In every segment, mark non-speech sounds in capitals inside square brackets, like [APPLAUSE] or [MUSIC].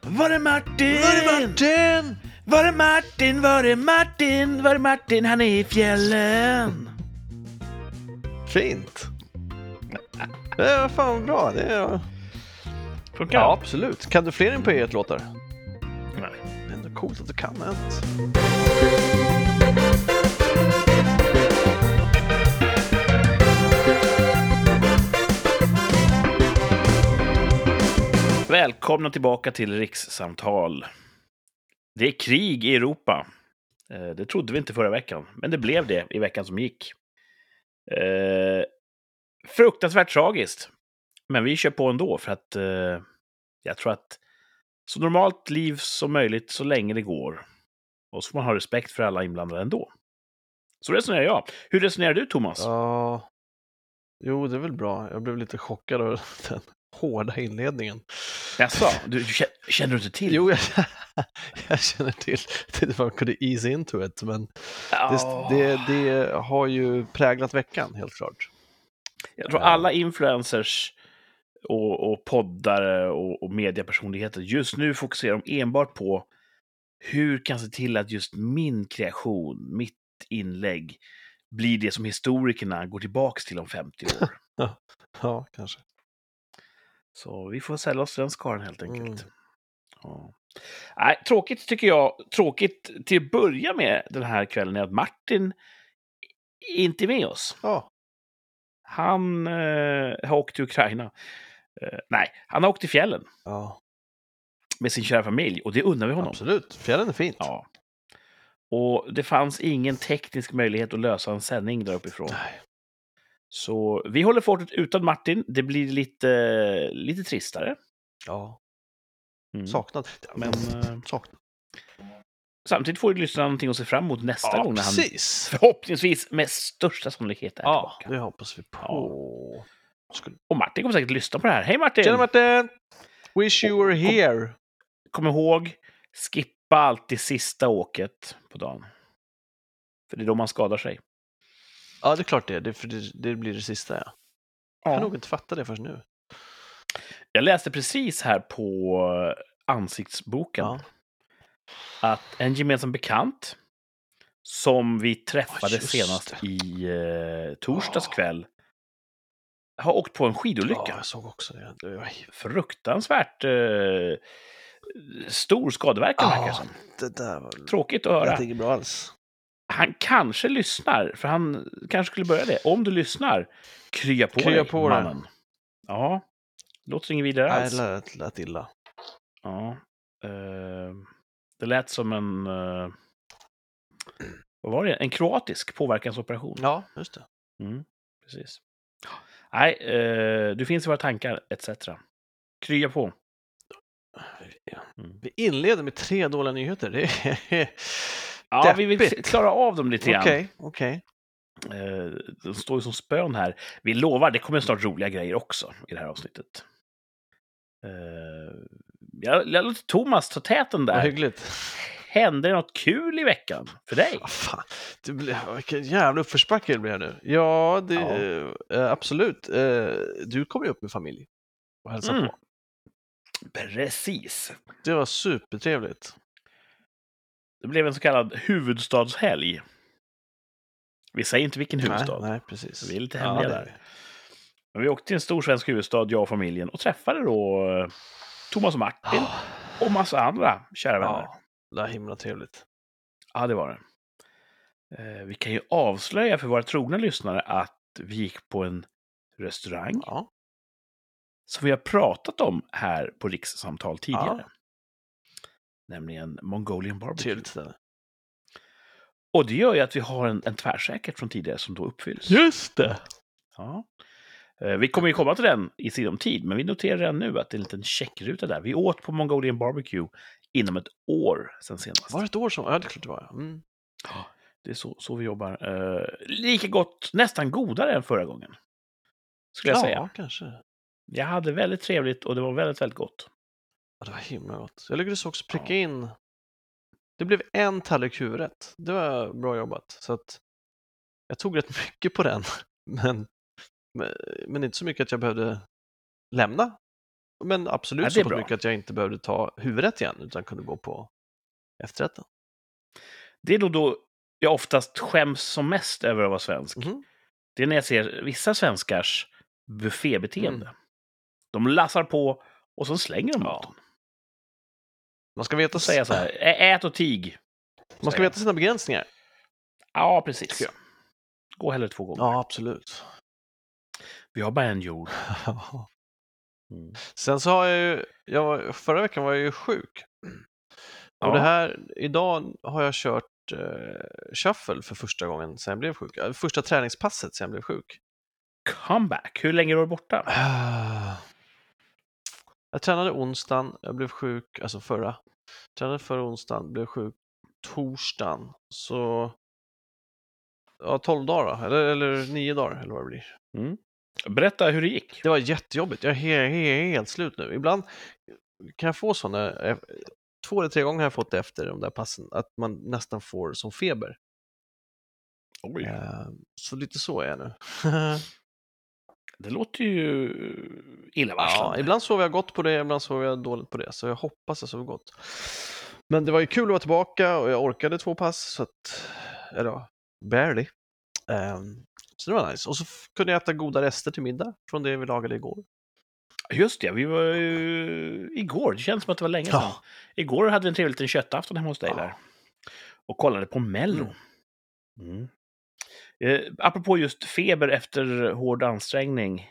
Var är Martin? Var är Martin? Var är Martin? Var är Martin? Var är Martin? Han är i fjällen. Fint. Det är fan bra. Det är... Funkar Ja, absolut. Kan du fler Imperiet-låtar? Nej. Det är ändå coolt att du kan ett. Välkomna tillbaka till Rikssamtal. Det är krig i Europa. Eh, det trodde vi inte förra veckan, men det blev det i veckan som gick. Eh, fruktansvärt tragiskt. Men vi kör på ändå för att eh, jag tror att så normalt liv som möjligt så länge det går. Och så får man ha respekt för alla inblandade ändå. Så resonerar jag. Hur resonerar du, Thomas? Ja. Jo, det är väl bra. Jag blev lite chockad av den hårda inledningen. Jaså, du, du kä- känner du inte till? Jo, jag, [LAUGHS] jag känner till. Det var kunde ease into it, men Ja. det, det, det har ju präglat veckan, helt klart. Jag tror alla influencers och, och poddare och, och mediepersonligheter just nu fokuserar de enbart på hur kan jag se till att just min kreation, mitt inlägg, blir det som historikerna går tillbaks till om 50 år. [LAUGHS] Ja, kanske. Så vi får sälja oss den skaran helt enkelt. Mm. Ja. Nej, tråkigt tycker jag. Tråkigt till att börja med den här kvällen är att Martin inte är med oss. Ja, Han eh, har åkt till Ukraina. Eh, nej, han har åkt till fjällen ja med sin kära familj och det unnar vi honom. absolut. Fjällen är fint. Ja. Och det fanns ingen teknisk möjlighet att lösa en sändning där uppifrån. Nej. Så vi håller fortet utan Martin. Det blir lite, lite tristare. Ja, Mm. saknad. Men eh, Saknad. samtidigt får ju lyssnarna någonting att se fram emot nästa Ja, gång när han precis. förhoppningsvis med största sannolikhet är Ja, tillbaka. det hoppas vi på. Skulle... Och Martin kommer säkert lyssna på det här. Hej Martin! Tjena Martin! Wish you were here. Kom ihåg, skippa alltid sista åket på dagen. För det är då man skadar sig. Ja, det är klart det. Det, för det, det blir det sista, ja. Jag har nog inte fattat det först nu. Jag läste precis här på ansiktsboken Ja. att en gemensam bekant som vi träffade just senast i eh, torsdags kväll har åkt på en skidolycka. Ja, jag såg också det. det var... Fruktansvärt eh, stor skadeverkan verkar det som. det där var... Tråkigt att Det höra. lät inget bra alls. Han kanske lyssnar, för han kanske skulle börja det. Om du lyssnar, krya på Krya dig, på mannen. Ja, låter inget vidare Nej, alls. det lät, lät illa. Ja. Eh, det lät som en... Eh, vad var det? En kroatisk påverkansoperation. Ja, just det. Mm, precis. Nej, eh, du finns i våra tankar, etc. Krya på. Mm. Vi inleder med tre dåliga nyheter. Det är... Ja, vi vill Deppigt. klara av dem lite grann. Okej, okej. Eh, de står ju som spön här. Vi lovar, det kommer snart roliga grejer också i det här avsnittet. Eh, jag, jag låter Thomas ta täten Vad där. hyggligt. Hände det något kul i veckan för dig? Vad fan. Det blev, vilken jävla uppförsbacke det blev nu. Ja, det, eh, absolut. Eh, du kom ju upp med familj och hälsade Mm. på. Precis. Det var supertrevligt. Det blev en så kallad huvudstadshelg. Vi säger inte vilken huvudstad. Nej, nej, precis. Vi är lite hemliga det är där. Men vi åkte till en stor svensk huvudstad, jag och familjen, och träffade då eh, Thomas och Martin Ja, och massa andra kära vänner. ja, det var himla trevligt. Ja, det var det. Eh, vi kan ju avslöja för våra trogna lyssnare att vi gick på en restaurang Ja, som vi har pratat om här på rikssamtal tidigare. Ja. Nämligen Mongolian Barbecue. trevligt ställe. Och det gör ju att vi har en, en tvärsäker från tidigare som då uppfylls. Just det! Ja. Eh, Vi kommer ju komma till den i sinom tid, men vi noterar redan nu att det är en liten checkruta där. Vi åt på Mongolian Barbecue inom ett år sen senast. Var det ett år som? Ja, det är klart det var. ja. Mm. Det är så, så vi jobbar. Eh, lika gott, nästan godare än förra gången. Skulle jag ja, säga. kanske. Jag hade väldigt trevligt och det var väldigt, väldigt gott. Ja, det var himla gott. Jag lyckades också pricka in. Det blev en tallrik huvudrätt. Det var bra jobbat. Så att jag tog rätt [LAUGHS] mycket på den. Men, men, inte så mycket att jag behövde lämna men absolut Ja, så pass mycket att jag inte behövde ta huvudrätt igen utan kunde gå på efterrätten. Det är då, då jag oftast skäms som mest över att vara svensk. Mhm. Det är när jag ser vissa svenskars buffébeteende. Mm. De lassar på och så slänger de Ja. maten. Man ska veta, jag så här, "Ä- ät och tig. man ska veta sina begränsningar. Ja, precis. Tycker. Gå hellre två gånger. Ja, absolut. Vi har bara en jord. [LAUGHS] Mm. Sen så har jag ju, jag var, förra veckan var jag ju sjuk. Och Ja. det här, idag har jag kört eh, shuffle för första gången sedan jag blev sjuk. Första träningspasset sedan jag blev sjuk. Comeback. Hur länge har du borta? Jag tränade onsdagen, jag blev sjuk, alltså förra. Tränade förra onsdagen, blev sjuk torsdagen. Så, ja, 12 dagar då, eller, eller 9 dagar eller vad det blir. Mm. Berätta hur det gick. Det var jättejobbigt, jag är helt, helt, helt slut nu. Ibland kan jag få sådana, eh, två eller tre gånger har jag fått det efter de där passen, att man nästan får som feber. Oj. Eh, Så lite så är jag nu. [LAUGHS] Det låter ju Ja, illavarslande. ibland sover jag gott på det, ibland sover jag dåligt på det, så jag hoppas jag sover gott. Men det var ju kul att vara tillbaka och jag orkade två pass, så att, eller ja, barely. Ehm, så det var nice. Och så kunde jag äta goda rester till middag från det vi lagade igår. Just det, vi var ju igår. Det känns som att det var länge sedan. Ja. Igår hade vi en trevlig liten köttafton hemma hos dig Ja. där. Och kollade på Mello. Mm. Eh, apropå just feber efter hård ansträngning.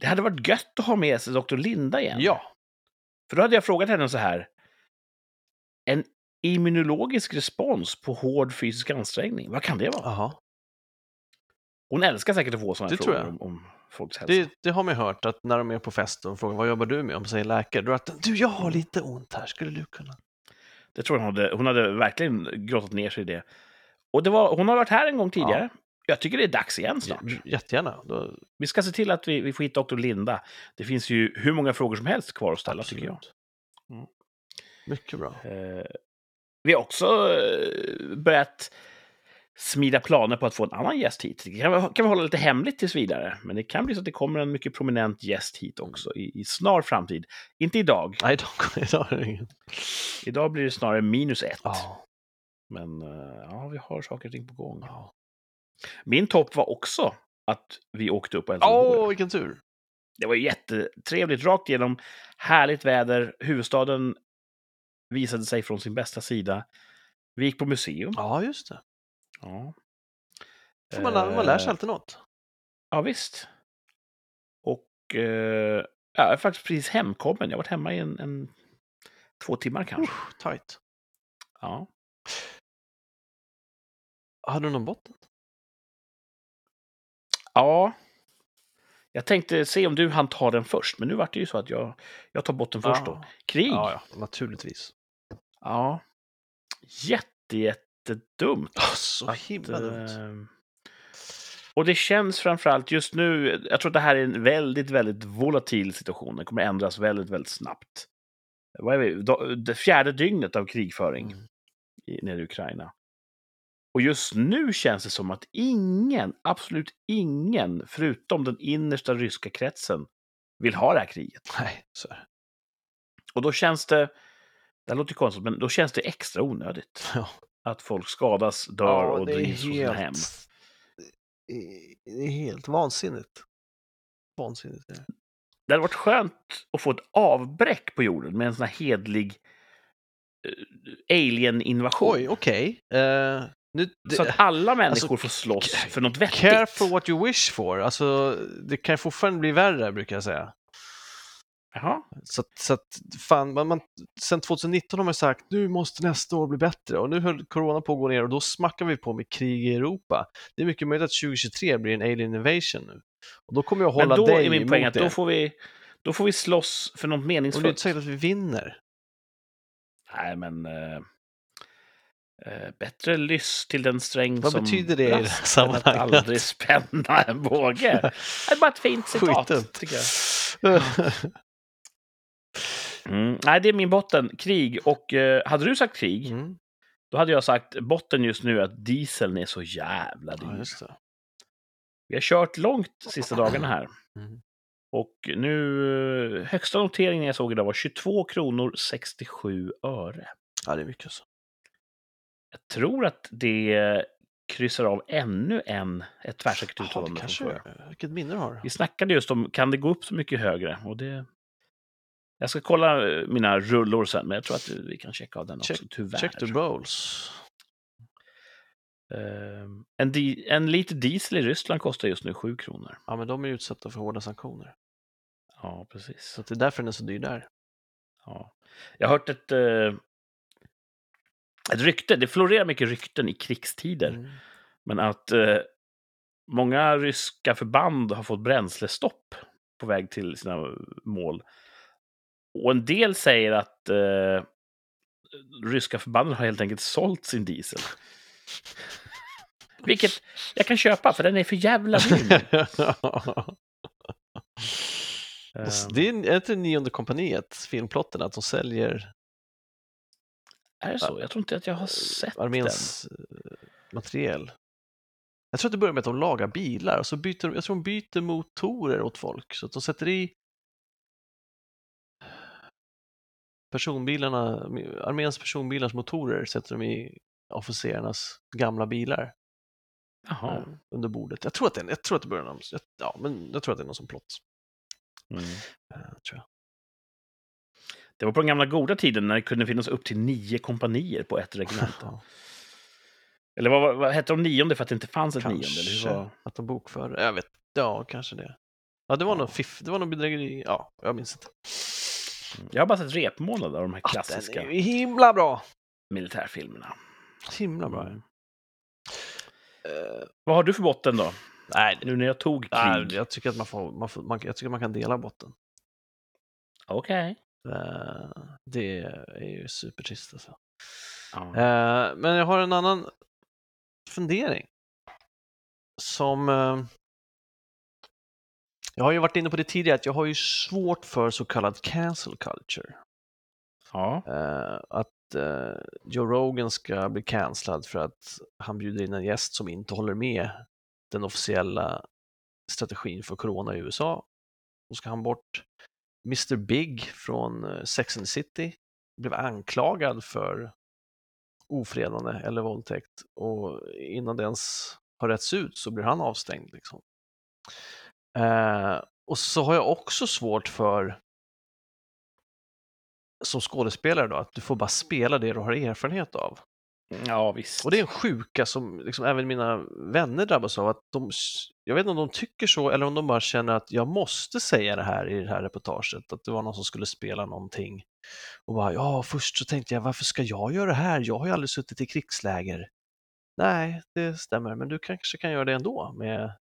Det hade varit gött att ha med sig Dr. Linda igen. Ja, För då hade jag frågat henne så här. En immunologisk respons på hård fysisk ansträngning, vad kan det vara? aha. Hon älskar säkert att få sådana Det frågor jag. om, om folks hälsa. Det, det har man hört att när de är på fest och frågar vad jobbar du med? Om säger läkare, då att du, jag har lite ont här, skulle du kunna? Det tror jag hon hade. Hon hade verkligen grottat ner sig i det. Och det var, hon har varit här en gång tidigare. Jag tycker det är dags igen snart. J- Jättegärna. Då, Vi ska se till att vi, vi får hit Dr. Linda. Det finns ju hur många frågor som helst kvar att ställa, tycker jag. absolut. Mm. Mycket bra. Eh, vi har också eh, börjat smida planer på att få en annan gäst hit. Det kan, vi- kan vi hålla lite hemligt tills vidare. Men det kan bli så att det kommer en mycket prominent gäst hit också i, i snar framtid. Inte idag. Nej, idag, [LAUGHS] idag. Idag blir det snarare minus ett. Ja. Men eh, ja, vi har saker och ting på gång. Ja. Min topp var också att vi åkte upp och hälsade Åh, er. vilken tur! Det var jättetrevligt, rakt igenom. Härligt väder. Huvudstaden visade sig från sin bästa sida. Vi gick på museum. Ja, just det. Ja, Får man, man lär sig Eh, alltid något. Ja, visst. Och eh, ja, jag är faktiskt precis hemkommen. Jag har varit hemma i en, en två timmar kanske. Usch, tight. Ja. Hade du någon botten? ja. Jag tänkte se om du hann ta den först, men nu var det ju så att jag, jag tar botten först då. Krig. Ja, ja, naturligtvis. Ja. Jätte, jättedumt. Oh, så att, himla dumt. eh, Och det känns framförallt just nu, jag tror att det här är en väldigt, väldigt volatil situation. Den kommer ändras väldigt, väldigt snabbt. Vad är vi? Det fjärde dygnet av krigföring Mm. i, nere i Ukraina. Och just nu känns det som att ingen, absolut ingen, förutom den innersta ryska kretsen, vill ha det här kriget. Nej, så är det. Och då känns det, det här låter konstigt, men då känns det extra onödigt. [LAUGHS] Ja. Att folk skadas, dör och drivs från sina hem. Det är helt vansinnigt. Vansinnigt. är det. Hade varit skönt att få ett avbräck på jorden med en sån här hedlig eh, alien-invasion. Oj, okej. Eh, nu, det, Så att alla människor alltså, får slåss för något vettigt. Careful what you wish for. Alltså, det kan fortfarande bli värre, brukar jag säga. Jaha. Så, att- så att, fan, man, man, sen 2019 har man sagt nu måste nästa år bli bättre och nu höll corona på att gå ner och då smackar vi på med krig i Europa. Det är mycket möjligt att 2023 blir en alien invasion nu. Och då kommer jag Men hålla då dig är min emot poäng att det. då får, vi, då får vi slåss för något och det är meningsfullt. inte säkert att vi vinner. Nej, men... Eh, bättre lyss till den sträng Vad som betyder det i det här än att sammanhanget? aldrig spänna en båge. [LAUGHS] Det är bara ett fint citat, Skitdumt. tycker jag. [LAUGHS] Mm. Nej, det är min botten. Krig. Och eh, hade du sagt krig, mm. då hade jag sagt botten just nu att dieseln är så jävla dyr. Ja. Vi har kört långt sista dagarna här. [CLEARS THROAT] Mm. Och nu, eh, högsta noteringen jag såg idag var 22 kronor 67 öre. Ja, det är mycket så. Jag tror att det kryssar av ännu en, ett tvärsäkert uttalande. kanske, förra. vilket minne du har. Vi snackade just om, kan det gå upp så mycket högre? Och det... Jag ska kolla eh, mina rullor sen, men jag tror att vi kan checka av den också, Check- tyvärr. Check the bowls. Ehm, en, di- en liter diesel i Ryssland kostar just nu 7 kronor. Ja, men de är utsatta för hårda sanktioner. Ja, precis. Så det är därför den är så dyr där. Ja. Jag har hört ett, eh, ett rykte, det florerar mycket rykten i krigstider, Mm. men att eh, många ryska förband har fått bränslestopp på väg till sina mål. Och en del säger att eh, ryska förbanden har helt enkelt sålt sin diesel. Vilket jag kan köpa, för den är för jävla dyr. [LAUGHS] Det är, är inte nionde kompaniet, filmplotten, att de säljer är det så? Jag tror inte att jag har sett den. arméns eh, materiel. Jag tror att det börjar med att de lagar bilar och så byter de, jag tror de byter motorer åt folk så att de sätter i personbilarna, arméns personbilars motorer sätter de i officerarnas gamla bilar Jaha. eh, under bordet. Jag tror att det, jag tror att det börjar någon, ja, men jag tror att det är någon som plott. Mm. eh, Tror jag. Det var på den gamla goda tiden när det kunde finnas upp till nio kompanier på ett regemente. Ja, Eller vad, vad, hette de nionde för att det inte fanns ett nionde? Eller hur kanske var... att de bokför, jag vet, ja kanske det. Ja, det var Ja. någon fiff, det var någon bedrägeri, ja, jag minns inte. Jag har bara sett repmålade av de här Ah, klassiska Den är ju himla bra! militärfilmerna. Himla bra. Mm. Eh, Vad har du för botten då? nej, Nu när jag tog krig? nej, jag tycker att man får, man får man, jag tycker man kan dela botten. Okej. Det är ju supertrist alltså. Ja. Eh, men jag har en annan fundering. Som... Eh, jag har ju varit inne på det tidigare, att jag har ju svårt för så kallad cancel culture. ja. Eh, att eh, Joe Rogan ska bli cancellad för att han bjuder in en gäst som inte håller med den officiella strategin för corona i USA. Då ska han bort. Mr Big från eh, Sex and the City blev anklagad för ofredande eller våldtäkt och innan det ens har rätts ut så blir han avstängd. Liksom. Eh, och så har jag också svårt för som skådespelare då, att du får bara spela det du har erfarenhet av ja, visst. Och det är en sjuka som liksom även mina vänner drabbas av. Att de, jag vet inte om de tycker så eller om de bara känner att jag måste säga det här i det här reportaget. Att det var någon som skulle spela någonting. Och bara, ja, först så tänkte jag, varför ska jag göra det här? Jag har ju aldrig suttit i krigsläger. Nej, det stämmer, men du kanske kan göra det ändå med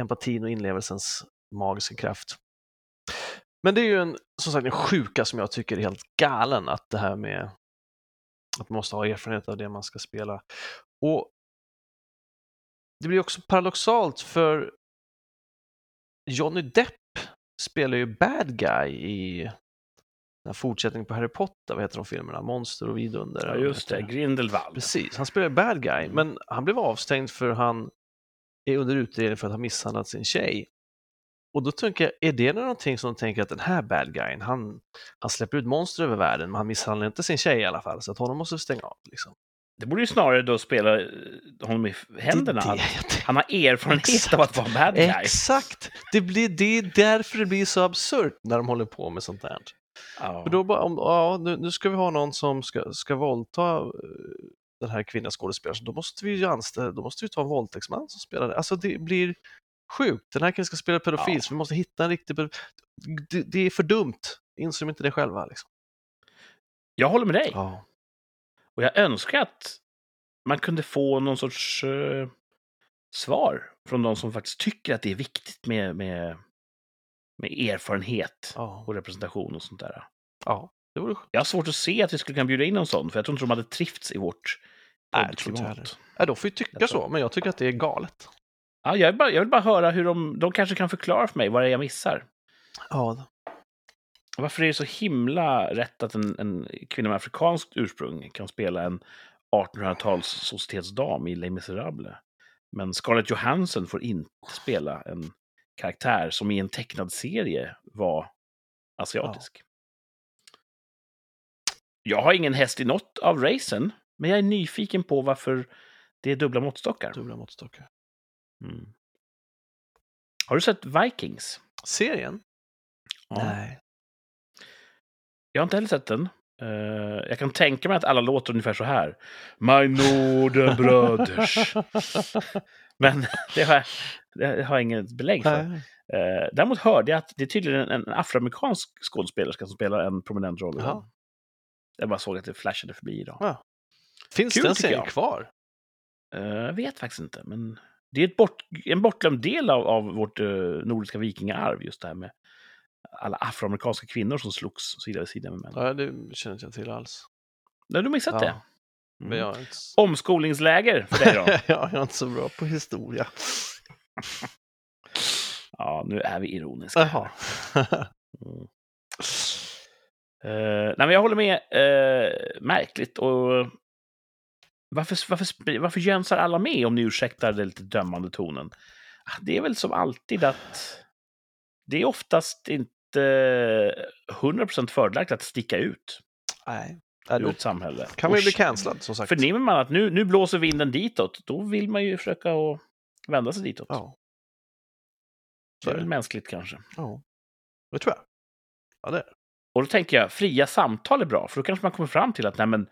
empatin och inlevelsens magiska kraft. Men det är ju en, som sagt, en sjuka som jag tycker är helt galen, att det här med att man måste ha erfarenhet av det man ska spela. Och det blir också paradoxalt för Johnny Depp spelar ju bad guy i den fortsättningen på Harry Potter, vad heter de filmerna? Monster och vidunder? Ja, just det. Grindelwald. Precis, han spelar bad guy, men han blev avstängd för han är under utredning för att ha misshandlat sin tjej. Och då tänker jag, är det någonting som de tänker att den här bad guyen, han, han släpper ut monster över världen, men han misshandlar inte sin tjej i alla fall, så att honom måste vi stänga av. Liksom. Det borde ju snarare då spela eh, honom i händerna. Det det. Han har erfarenhet Exakt. av att vara bad guy. Exakt! Det, blir, det är därför det blir så absurt när de håller på med sånt här. Ja. För då bara, om, ja, nu, nu ska vi ha någon som ska, ska våldta eh, den här kvinnliga skådespelaren, då måste vi ju anställa, då måste vi ta en våldtäktsman som spelar det. Alltså det blir sjukt. Den här killen ska spela pedofil, Ja. så vi måste hitta en riktig. Det, det är för dumt. Inser de inte det själva? Liksom. Jag håller med dig. Ja. Och jag önskar att man kunde få någon sorts eh, svar från de som faktiskt tycker att det är viktigt med, med, med erfarenhet Ja. och representation och sånt där. ja, det vore Jag har svårt att se att vi skulle kunna bjuda in någon sån, för jag tror inte de hade trivts i vårt Nej, jag tror inte de får ju tycka så, men jag tycker att det är galet. Ja, jag, vill bara, jag vill bara höra hur de... De kanske kan förklara för mig vad det är jag missar. Ja, Varför är det så himla rätt att en, en kvinna med afrikanskt ursprung kan spela en 1800-tals societetsdam i Les Misérables? Men Scarlett Johansson får inte spela en karaktär som i en tecknad serie var asiatisk. Jag har ingen häst i något av racen, men jag är nyfiken på varför det är dubbla måttstockar. Dubbla måttstockar. Mm. Har du sett Vikings? Serien? Ja. Nej. Jag har inte heller sett den. Eh, jag kan tänka mig att alla låter ungefär så här. My Northern [LAUGHS] Brothers. Men [LAUGHS] det har, jag, det har jag inget belägg för. Nej. Eh, däremot hörde jag att det är tydligen en, afroamerikansk skådespelerska som spelar en prominent roll. Jaha. Jag bara såg att det flashade förbi idag. Ja. Finns Kul, den serien kvar? Eh, jag vet faktiskt inte, men det är ett bort, en bortglömd del av, av vårt uh, nordiska vikingaarv, just det här med alla afroamerikanska kvinnor som slogs sida vid sida med män. Ja, det känner inte jag till alls. Har du missat Ja. det? Men Mm. jag inte, Omskolningsläger för dig då? [LAUGHS] ja, jag är inte så bra på historia. [LAUGHS] ja, nu är vi ironiska. Jaha. [LAUGHS] Mm. Eh, nej, men jag håller med. Uh, märkligt. Och varför, varför, varför jönsar alla med, om ni ursäktar den lite dömande tonen? Ah, Det är väl som alltid att det är oftast inte 100% fördelaktigt att sticka ut Nej, ur ett samhälle. kan man ju bli cancellad som sagt. Förnimmer man att nu, nu blåser vinden ditåt, då vill man ju försöka att vända sig ditåt. Ja, det så är är väl det. mänskligt kanske. Ja. Det tror jag. Ja, det är det. Och då tänker jag, fria samtal är bra, för då kanske man kommer fram till att nej, men,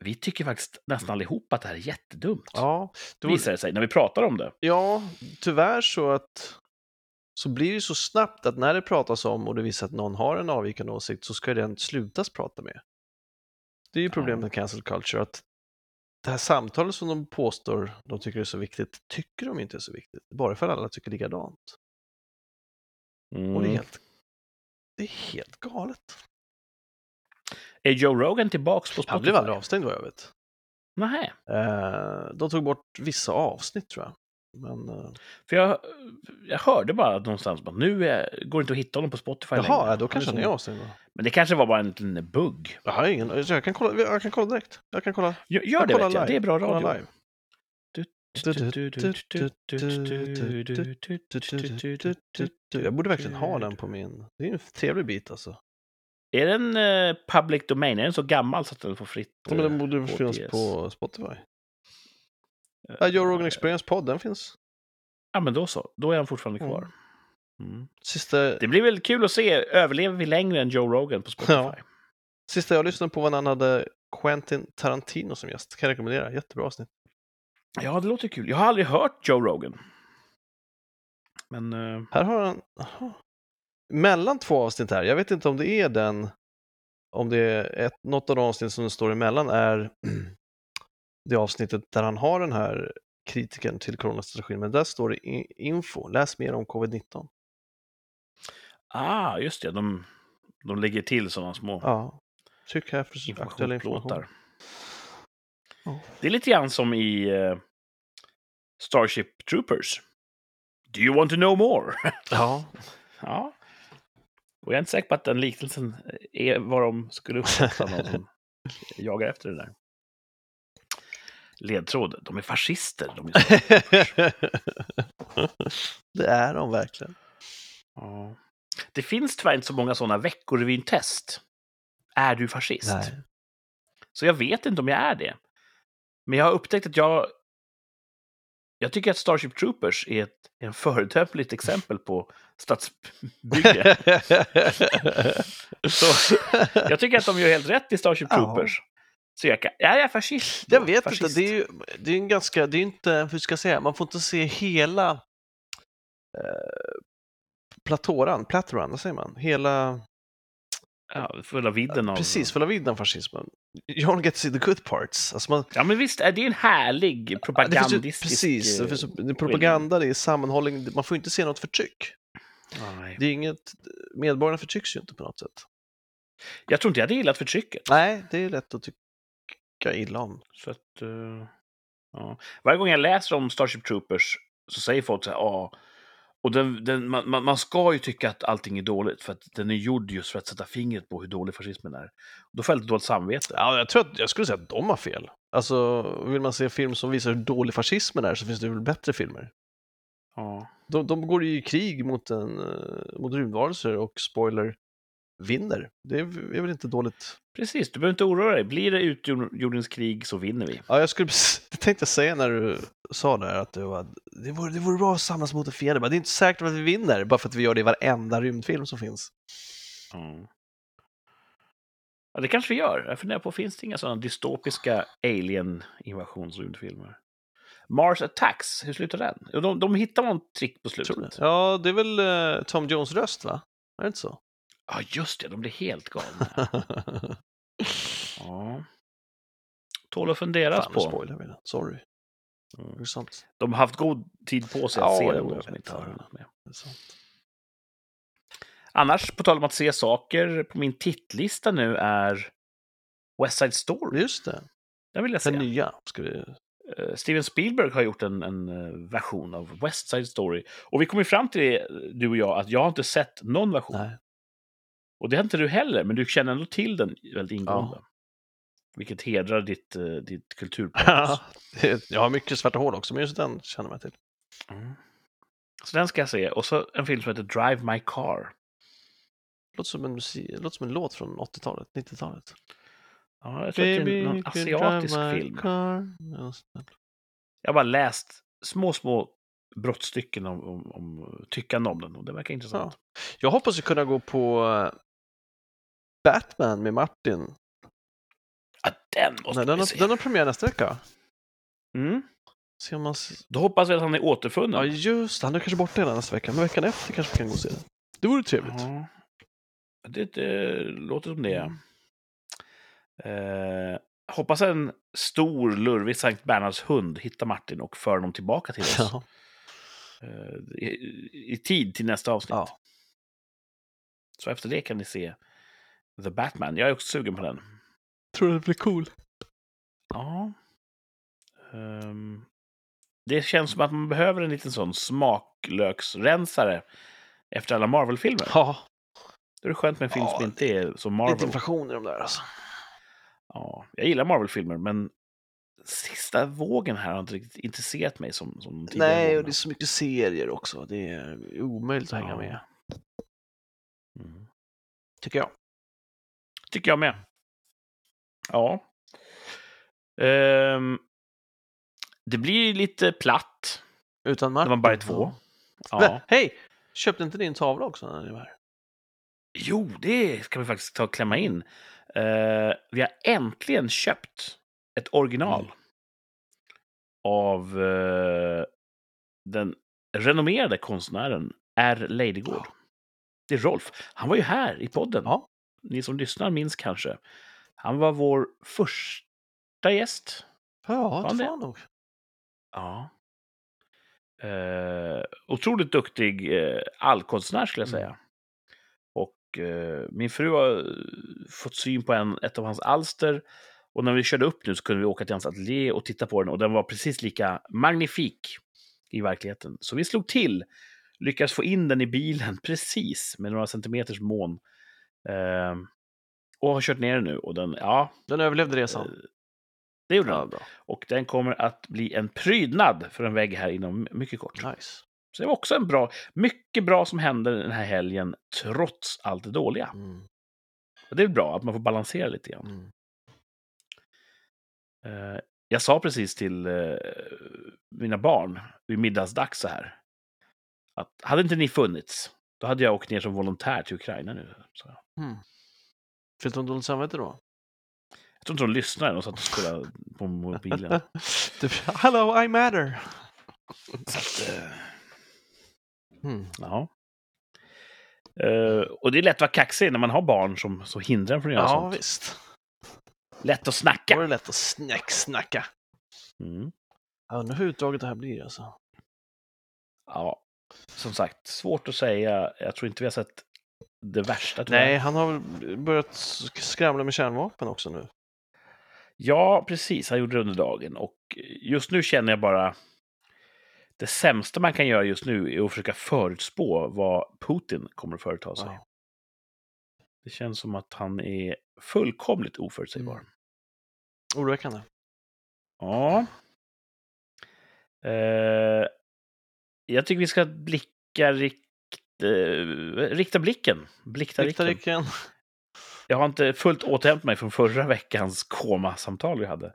vi tycker faktiskt nästan allihop att det här är jättedumt. Ja, det Visar det sig, när vi pratar om det. Ja, tyvärr så att så blir det så snabbt att när det pratas om och det visar att någon har en avvikande åsikt så ska den slutas prata med. Det är ju problemet med cancel culture, att det här samtalet som de påstår de tycker är så viktigt, tycker de inte är så viktigt. Bara för att alla tycker likadant. Mm. Och det är helt, det är helt galet. Är Joe Rogan tillbaks på Spotify? Han blev aldrig avstängd vad jag vet. Nej. Eh, de tog bort vissa avsnitt tror jag. Men, eh, För jag, jag hörde bara någonstans att nu är, går det inte att hitta honom på Spotify längre. jaha, då kanske han är avstängd då. Men det kanske var bara en liten bugg. Jag har ingen, jag kan kolla, jag kan kolla direkt. Jag kan kolla. Gör, gör det kollar vet jag, det är bra Kolla radio. live. Jag borde verkligen ha den på min... Det är en trevlig bit alltså. Är den eh, public domain? Är den så gammal så att den får fritt? Ja, men den eh, borde finnas återges? på Spotify. Eh, Ja, Joe Rogan Experience podd, den finns. Ja, men då så. Då är han fortfarande Mm. kvar. Mm. Sista, Det blir väl kul att se. Överlever vi längre än Joe Rogan på Spotify? Ja. sista jag lyssnade på var när han hade Quentin Tarantino som gäst. Kan jag rekommendera. Jättebra avsnitt. Ja, det låter kul. Jag har aldrig hört Joe Rogan. Men... eh, Här har han... Aha. Mellan två avsnitt här. Jag vet inte om det är den... Om det är ett, något av de avsnitt som det står emellan är [CLEARS THROAT] det avsnittet där han har den här kritiken till coronastrategin. Men där står det info. Läs mer om covid-19. ah, just det. De, de lägger till sådana små Ja. Tryck här för aktuell information. Ja. Det är lite grann som i eh, Starship Troopers. Do you want to know more? [LAUGHS] Ja. ja. Och jag är inte säker på att den liknelsen är vad de skulle uppfatta någon som [LAUGHS] jagar efter det där. Ledtråd. De är fascister. De är [LAUGHS] det är de verkligen. ja. Det finns tyvärr inte så många sådana veckorevyn-test. Är du fascist? Nej. Så jag vet inte om jag är det. Men jag har upptäckt att jag... Jag tycker att Starship Troopers är ett en föredömligt exempel på stadsbygge. [LAUGHS] Så, jag tycker att de gör helt rätt i Starship Ja. Troopers. Så jag, kan, jag är fascist. då. Jag vet fascist. inte, det är ju det är en ganska, det är inte, hur ska jag säga, man får inte se hela eh, platåran, platåran, vad säger man? Hela, Ja, fulla vidden av... precis, fulla vidden av fascismen. You only get to see the good parts. Alltså man, Ja, men visst är det en härlig det finns ju, propagandistisk... precis, det finns, det är propaganda, det är sammanhållning, man får inte se något förtryck. Nej. Det är inget, medborgarna förtrycks ju inte på något sätt. Jag tror inte jag hade gillat förtrycket. Nej, det är lätt att tycka illa om. Så att, eh, ja. Varje gång jag läser om Starship Troopers så säger folk så här, ja, och den, den, man, man, ska ju tycka att allting är dåligt för att den är gjord just för att sätta fingret på hur dålig fascismen är. Då får jag lite dåligt samvete. Ja, jag tror att, jag skulle säga att de har fel. Alltså, vill man se film som visar hur dålig fascismen är så finns det väl bättre filmer. Ja. De, de går i krig mot, en, eh, mot rymdvarelser och spoiler vinner. Det är, är väl inte dåligt. Precis, du behöver inte oroa dig. Blir det utjordens krig så vinner vi. Ja, jag skulle det [LAUGHS] tänkte jag säga när du sa där att det, var, det, vore, det vore bra att samlas mot en fiende. Men det är inte säkert att vi vinner bara för att vi gör det i varenda rymdfilm som finns. Ja. Ja, det kanske vi gör. Jag funderar på, finns det inga sådana dystopiska alien-invasionsrymdfilmer? Mars Attacks, hur slutar den? De, de hittar någon trick på slutet. Ja, det är väl eh, Tom Jones röst, va? Är det inte så? Ja, just det, de blir helt galna. [LAUGHS] Ja. Tål att funderas Fan, på. spoilar vi det. Sorry. Mm. Det är sant. De har haft god tid på sig Ja, att se jo, den, jag som inte har Ja. med. Det. Annars, på tal om att se saker, på min tittlista nu är West Side Story. Just det. Den vill jag se. Den nya ska vi... Eh, Steven Spielberg har gjort en, en eh, version av West Side Story. Och vi kom ju fram till det, du och jag, att jag har inte sett någon version. Nej. Och det har inte du heller, men du känner ändå till den väldigt ingående. Vilket hedrar ditt, ditt kulturpatos. Ja, [LAUGHS] jag har mycket svarta hål också, men just den känner man till. Mm. Så den ska jag se. Och så en film som heter Drive My Car. Låter som en, musik, låter som en låt från 80-talet, 90-talet. Ja, jag tror att det är någon asiatisk film. Ja. Jag har bara läst små, små brottstycken om, om, om tyckande om den och det verkar intressant. Jag hoppas att kunna gå på eh, Batman med Martin. Ja, den måste Nej, den, har, se. den har premiär nästa vecka. Mm. Se om man... Då hoppas vi att han är återfunnen. Ja, just. Han är kanske borta hela nästa vecka, men veckan efter kanske vi kan gå och se den. Det vore trevligt. Ja. Det, det låter som det. Mm. Eh, hoppas en stor, lurvig Sankt Bernhards hund hittar Martin och för honom tillbaka till oss. Ja. Eh, i, I tid till nästa avsnitt. ja. Så efter det kan ni se The Batman. Jag är också sugen på den. Tror du det blir cool? Ja. Ehm, det känns som att man behöver en liten sån smaklöksrensare efter alla Marvel-filmer. Ja, Då är det skönt med en film Ja, som inte är så Marvel. lite inflation i de där alltså. Ja, jag gillar Marvel-filmer, men sista vågen här har inte riktigt intresserat mig som, som tidigare Nej, och det är så mycket serier också. Det är omöjligt att hänga Ja. med, Mm. tycker jag. Tycker jag med. Ja. Ehm, det blir lite platt Utan när Martin. man bara är två. Ja. hej! Köpte inte din tavla också när ni var här? Jo, det ska vi faktiskt ta och klämma in. Eh, vi har äntligen köpt ett original Mm. av eh, den renommerade konstnären R. Leidegård. Det är Rolf. Han var ju här i podden. Ja. Ni som lyssnar minns kanske. Han var vår första gäst. Ja, det var nog. Ja. Eh, otroligt duktig eh, allkonstnär skulle jag Mm. säga. Och eh, min fru har eh, fått syn på en, ett av hans alster. Och när vi körde upp nu så kunde vi åka till hans ateljé och titta på den. Och den var precis lika magnifik i verkligheten. Så vi slog till, lyckades få in den i bilen [LAUGHS] precis med några centimeters mån. Eh, och har kört ner den nu. Och den, ja, Den överlevde eh, resan. det gjorde Ja, den. bra. Och den kommer att bli en prydnad för en vägg här inom mycket kort. Nice. Så det var också en bra, mycket bra som hände den här helgen, trots allt det dåliga. Mm. Och det är bra att man får balansera lite grann. Mm. Eh, jag sa precis till eh, mina barn vid middagsdags så här, att hade inte ni funnits, då hade jag åkt ner som volontär till Ukraina nu. Så. Mm. Fick du en dåligt samvete då? jag tror inte de lyssnade, de satt och spelade på mobilen. du, [LAUGHS] Hello, I matter! Så att, eh, Mm. ja. Eh, och det är lätt att vara kaxig när man har barn som, som hindrar en från att göra Ja, sånt. visst. Lätt att Då snacka. är det lätt att snacksnacka. Mm. Jag undrar hur utdraget det här blir alltså. Ja, som sagt, svårt att säga. Jag tror inte vi har sett det värsta. Nej, han har börjat sk- skramla med kärnvapen också nu. Ja, precis. Han gjorde det under dagen. Och just nu känner jag bara... Det sämsta man kan göra just nu är att försöka förutspå vad Putin kommer att företa sig. Ja. Det känns som att han är fullkomligt oförutsägbar. Mm. Oroväckande. Ja. Eh, Jag tycker vi ska blicka rikt, eh, rikta blicken. Blikta Rikta blicken. Jag har inte fullt återhämtat mig från förra veckans komasamtal vi hade.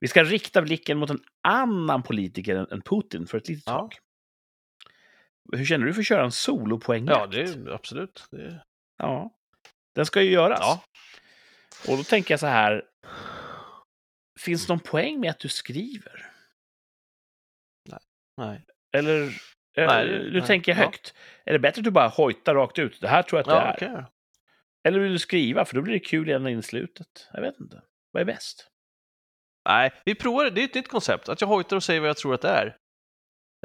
Vi ska rikta blicken mot en annan politiker än- Putin för ett litet Ja. tag. Hur känner du för att köra en solopoängjakt? Ja, det är absolut. Det är... Ja. Den ska ju göras. Ja. Och då tänker jag så här. Finns det någon poäng med att du skriver? Nej. Eller, eh, Nej, nu nej. tänker jag Ja. högt. Är det bättre att du bara hojtar rakt ut? Det här tror jag att det Ja, är. okej. Eller vill du skriva? För då blir det kul ända in i slutet. Jag vet inte. Vad är bäst? Nej, vi provar det. Det är ett nytt koncept. Att jag hojtar och säger vad jag tror att det är.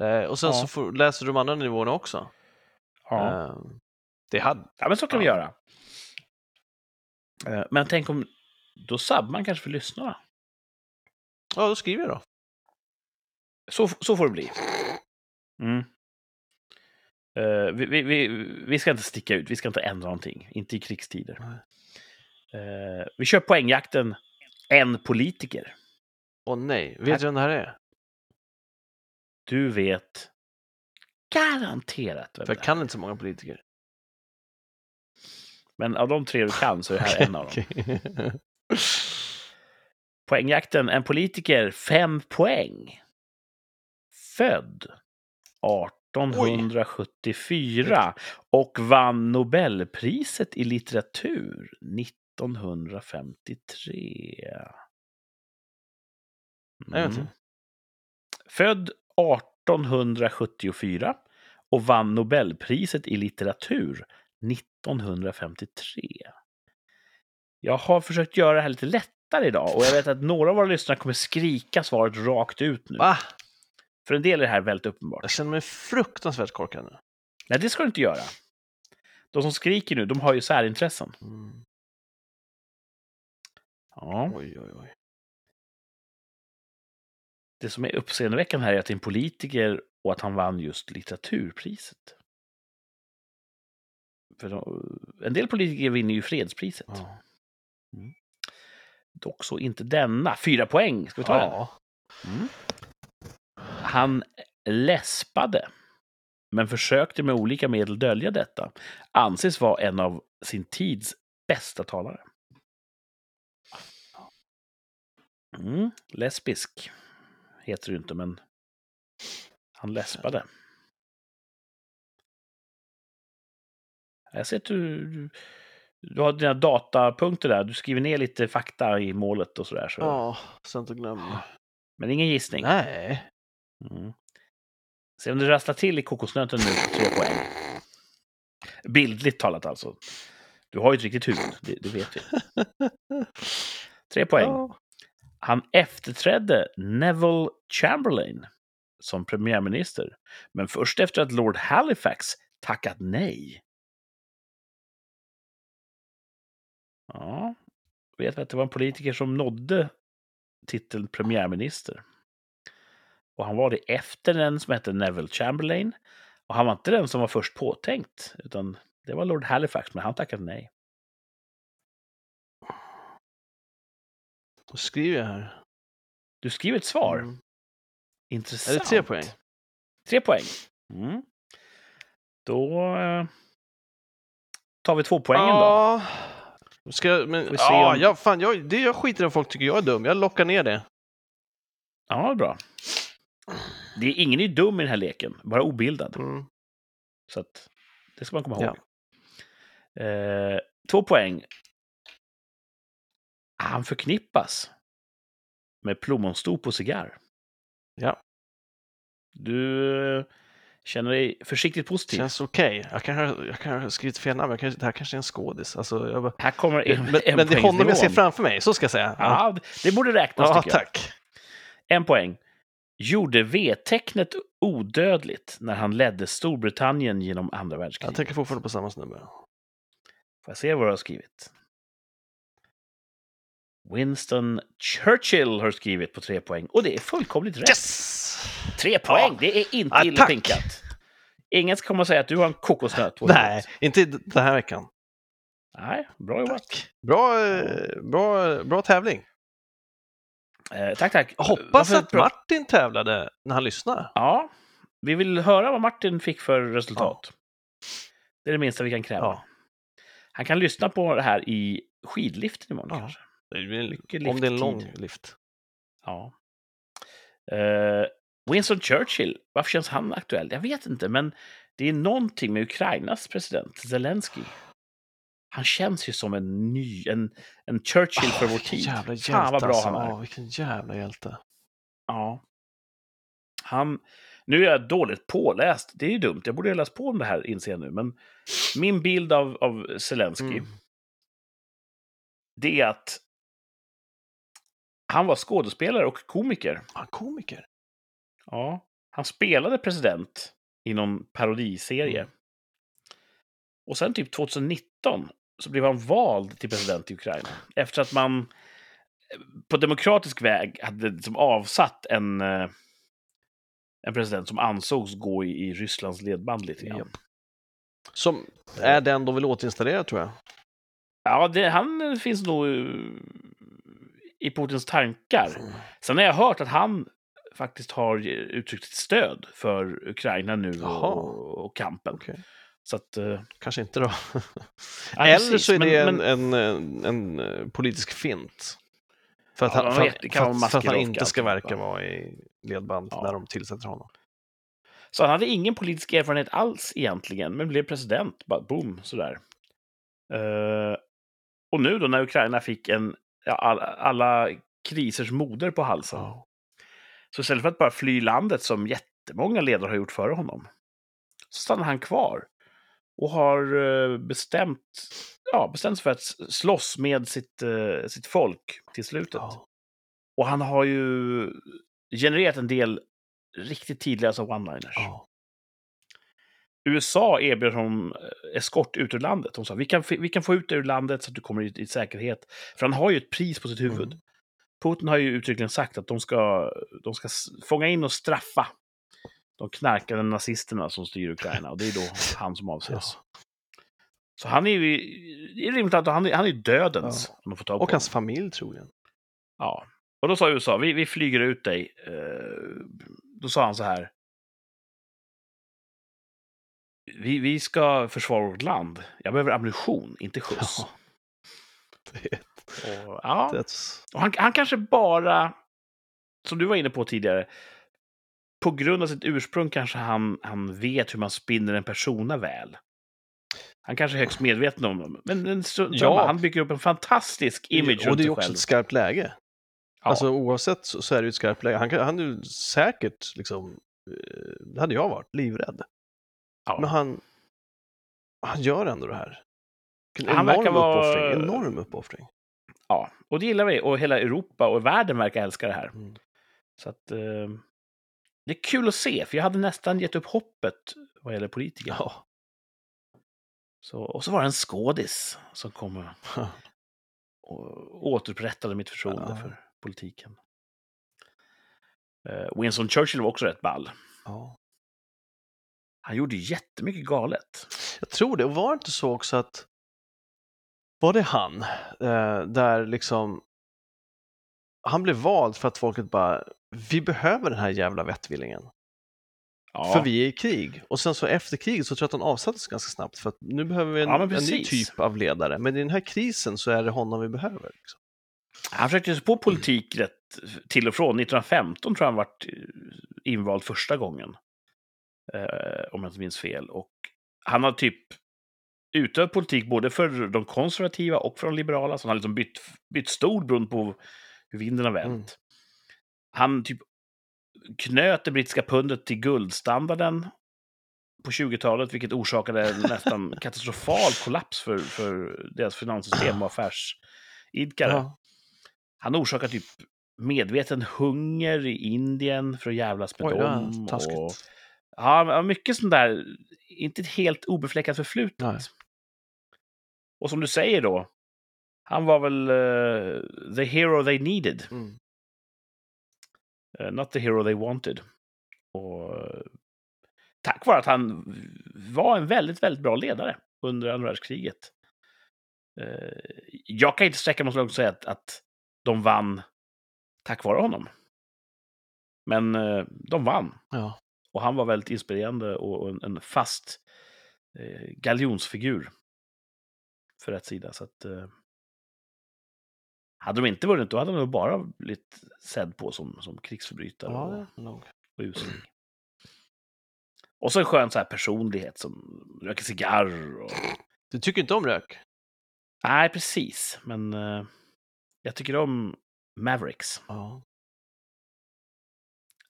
Eh, och sen Ja. så får, läser du de andra nivåerna också. Ja. Eh, det hade... Ja, men så kan vi Ja. göra. Eh, Men tänk om... Då sabbar man kanske för lyssnarna. Ja, då skriver jag då. Så, så får det bli. Mm. Eh, vi, vi, vi, vi ska inte sticka ut, vi ska inte ändra någonting. Inte i krigstider. Eh, vi kör poängjakten en politiker. Åh nej, vet du vem det här är? Du vet garanterat vem För det jag kan inte så många politiker. Men av de tre du kan så är det här en av dem. [LAUGHS] Poängjakten, en politiker, fem poäng. Född 1874 och vann Nobelpriset i litteratur 1953. Nej, vet Mm. Född 1874 och vann Nobelpriset i litteratur 1953. Jag har försökt göra det här lite lättare idag och jag vet att några av våra lyssnare kommer skrika svaret rakt ut nu. Va? För en del är det här väldigt uppenbart. Jag känner mig fruktansvärt korkad nu. Nej, det ska du inte göra. De som skriker nu, de har ju särintressen. Mm. Ja. Oj, oj, oj. Det som är uppseendeväckande här är att det är en politiker och att han vann just litteraturpriset. För de, en del politiker vinner ju fredspriset. Ja. Dock så inte denna. Fyra poäng, ska vi ta den? Ja. Mm. Han läspade, men försökte med olika medel dölja detta. Anses vara en av sin tids bästa talare. Mm. Lesbisk heter det inte, men han läspade. Jag ser att du, du, har dina datapunkter där. Du skriver ner lite fakta i målet och sådär. Så. Ja, så inte glöm. Men ingen gissning. Nej. Mm. Se om det rasslar till i kokosnöten nu tre poäng. Bildligt talat alltså. Du har ju ett riktigt huvud, det, det vet vi. [LAUGHS] Tre poäng. Ja. Han efterträdde Neville Chamberlain som premiärminister, men först efter att Lord Halifax tackat nej. Ja, vet vi att det var en politiker som nådde titeln premiärminister. Och han var det efter den som hette Neville Chamberlain. Och han var inte den som var först påtänkt, utan det var Lord Halifax, men han tackade nej. Då skriver jag här. Du skriver ett svar. Mm. Intressant. Är det tre poäng? Tre poäng. Mm. Då eh, tar vi två poängen då. ja. Ska jag, men, vi ja, om- jag, fan, jag, det jag skiter i om folk tycker jag är dum. Jag lockar ner det. Ja, bra. Det är ingen är dum i den här leken, bara obildad. Mm. Så att, det ska man komma Ja. ihåg. Eh, två poäng. Han förknippas med plommonstop och cigarr. Ja. Du eh, känner dig försiktigt positiv. Känns okej. Jag kanske jag kan ha skrivit fel namn. Kanske, det här kanske är en skådis. Alltså, jag bara, Här kommer en, men, en men det är honom jag ser framför mig, så ska jag säga. Ja, det- det borde räknas ja tycker jag. tack. En poäng. Gjorde V-tecknet odödligt när han ledde Storbritannien genom andra världskriget. Jag tänker fortfarande på samma snubbe. Får jag se vad du har skrivit? Winston Churchill har skrivit på tre poäng. Och det är fullkomligt rätt. Yes! Tre poäng, det är inte Ja, illa pinkat. Ingen ska komma och säga att du har en kokosnöt. Nej, inte den här veckan. Nej, bra jobbat. Tack. Bra, eh, bra, bra tävling. Eh, tack, tack. Jag hoppas Varför att Martin tävlade när han lyssnar. Ja, vi vill höra vad Martin fick för resultat. Det är det minsta vi kan kräva. Ja. Han kan lyssna på det här i skidliften imorgon Ja. kanske. Mycket Om det är en lång lift. Ja. Eh, Winston Churchill, varför känns han aktuell? Jag vet inte, men det är någonting med Ukrainas president Zelensky. Han känns ju som en ny, en, en Churchill för vår tid. Jävla hjälte, Fan vad bra alltså. han är. Ja, vilken jävla hjälte. Ja. Han, nu är jag dåligt påläst, det är ju dumt. Jag borde ha läst på om det här, inser jag nu. Men min bild av, av Zelensky, Mm. det är att han var skådespelare och komiker. Han komiker. Ja, han spelade president i någon parodiserie. Mm. Och sen typ 2019 så blev han vald till president i Ukraina. Efter att man eh, på demokratisk väg hade liksom avsatt en, eh, en president som ansågs gå i, i Rysslands ledband lite grann. Japp. Som är den de vill återinstallera tror jag. Ja, det, han finns nog eh, i Putins tankar. Sen har jag hört att han faktiskt har uttryckt ett stöd för Ukraina nu och, och kampen. Okej. Så att... eh, Kanske inte då. [LAUGHS] ja, Eller precis, så är det men- en, en, en, en eh, politisk fint. För att Ja, han, för, vet, för, att- för att han inte ska verka vara i ledband Ja. när de tillsätter honom. Så han hade ingen politisk erfarenhet alls egentligen, men blev president. Bara boom, sådär. Eh, och nu då när Ukraina fick en, ja, all, alla krisers moder på halsen. Så istället för att bara fly landet som jättemånga ledare har gjort före honom, så stannar han kvar och har eh, bestämt, ja, bestämt sig för att slåss med sitt, eh, sitt folk till slutet. Ja. Och han har ju genererat en del riktigt tidlösa one-liners. Ja. USA erbjöd honom eh, eskort ut ur landet. De sa vi kan, vi kan få ut dig ur landet så att du kommer i, i säkerhet. För han har ju ett pris på sitt huvud. Mm. Putin har ju uttryckligen sagt att de ska, de ska fånga in och straffa de knarkande nazisterna som styr Ukraina. Och det är då [LAUGHS] han som avses. Ja. Så han är ju, det är rimligt att han är, han är dödens. Ja. Om får tag på Och hans familj troligen. Ja. Och då sa USA, vi, vi flyger ut dig. Eh, då sa han så här. Vi, vi ska försvara vårt land. Jag behöver ammunition, inte skjuts. Ja. [LAUGHS] Det, Och, ja. och han, han kanske bara, som du var inne på tidigare, på grund av sitt ursprung kanske han, han vet hur man spinner en persona väl. Han kanske är högst medveten om det. Men, men så, Ja. han bygger upp en fantastisk image Och det är också själv. ett skarpt läge. Ja. Alltså oavsett så, så är det ju ett skarpt läge. Han, han är ju säkert, liksom, eh, det hade jag varit, livrädd. ja. Men han, han gör ändå det här. Vilken Han enorm vara- uppoffring. Enorm uppoffring. Ja, och det gillar vi. Och hela Europa och världen verkar älska det här. Mm. Så att, eh, det är kul att se, för jag hade nästan gett upp hoppet vad gäller politiker. Ja. Så, och så var det en skådis som kom och, [LAUGHS] återupprättade mitt förtroende Ja. för politiken. Eh, Winston Churchill var också rätt ball. ja. Han gjorde jättemycket galet. Jag tror det. Och var det inte så också att var det han eh, där liksom han blev vald för att folket bara vi behöver den här jävla vettvillingen. Ja, För vi är i krig. Och sen så efter kriget så tror jag att han avsattes ganska snabbt för att nu behöver vi en, Ja, en ny precis. typ av ledare. Men i den här krisen så är det honom vi behöver. Liksom. Han försökte sig på politik rätt till och från. 1915 tror jag han vart eh, invald första gången. Eh, om jag inte minns fel. Och han har typ utövat politik både för de konservativa och för de liberala. Så han har liksom bytt, bytt stol beroende på hur vinden har vänt. Mm. Han typ knöt det brittiska pundet till guldstandarden på 20-talet, vilket orsakade en nästan [LAUGHS] katastrofal kollaps för, för deras finanssystem och affärsidkare. Ja. Han orsakar typ medveten hunger i Indien för att jävlas med Oj, dem. Och, ja, mycket sånt där, inte ett helt obefläckat förflutet. Nej. Och som du säger då, han var väl eh, the hero they needed, Mm. Eh, not the hero they wanted. Och tack vare att han var en väldigt, väldigt bra ledare under andra världskriget. Eh, jag kan inte sträcka mig så långt och säga att, att de vann tack vare honom. Men eh, de vann. Ja. Och han var väldigt inspirerande och en, en fast galjonsfigur för rätt sida. Så att, hade de inte vunnit, då hade de nog bara blivit sedd på som, som krigsförbrytare Ja, och, nog. usling. Och så en skön så här personlighet som röker cigarr. Och... Du tycker inte om rök? Nej, precis. Men eh, jag tycker om Mavericks. Ja.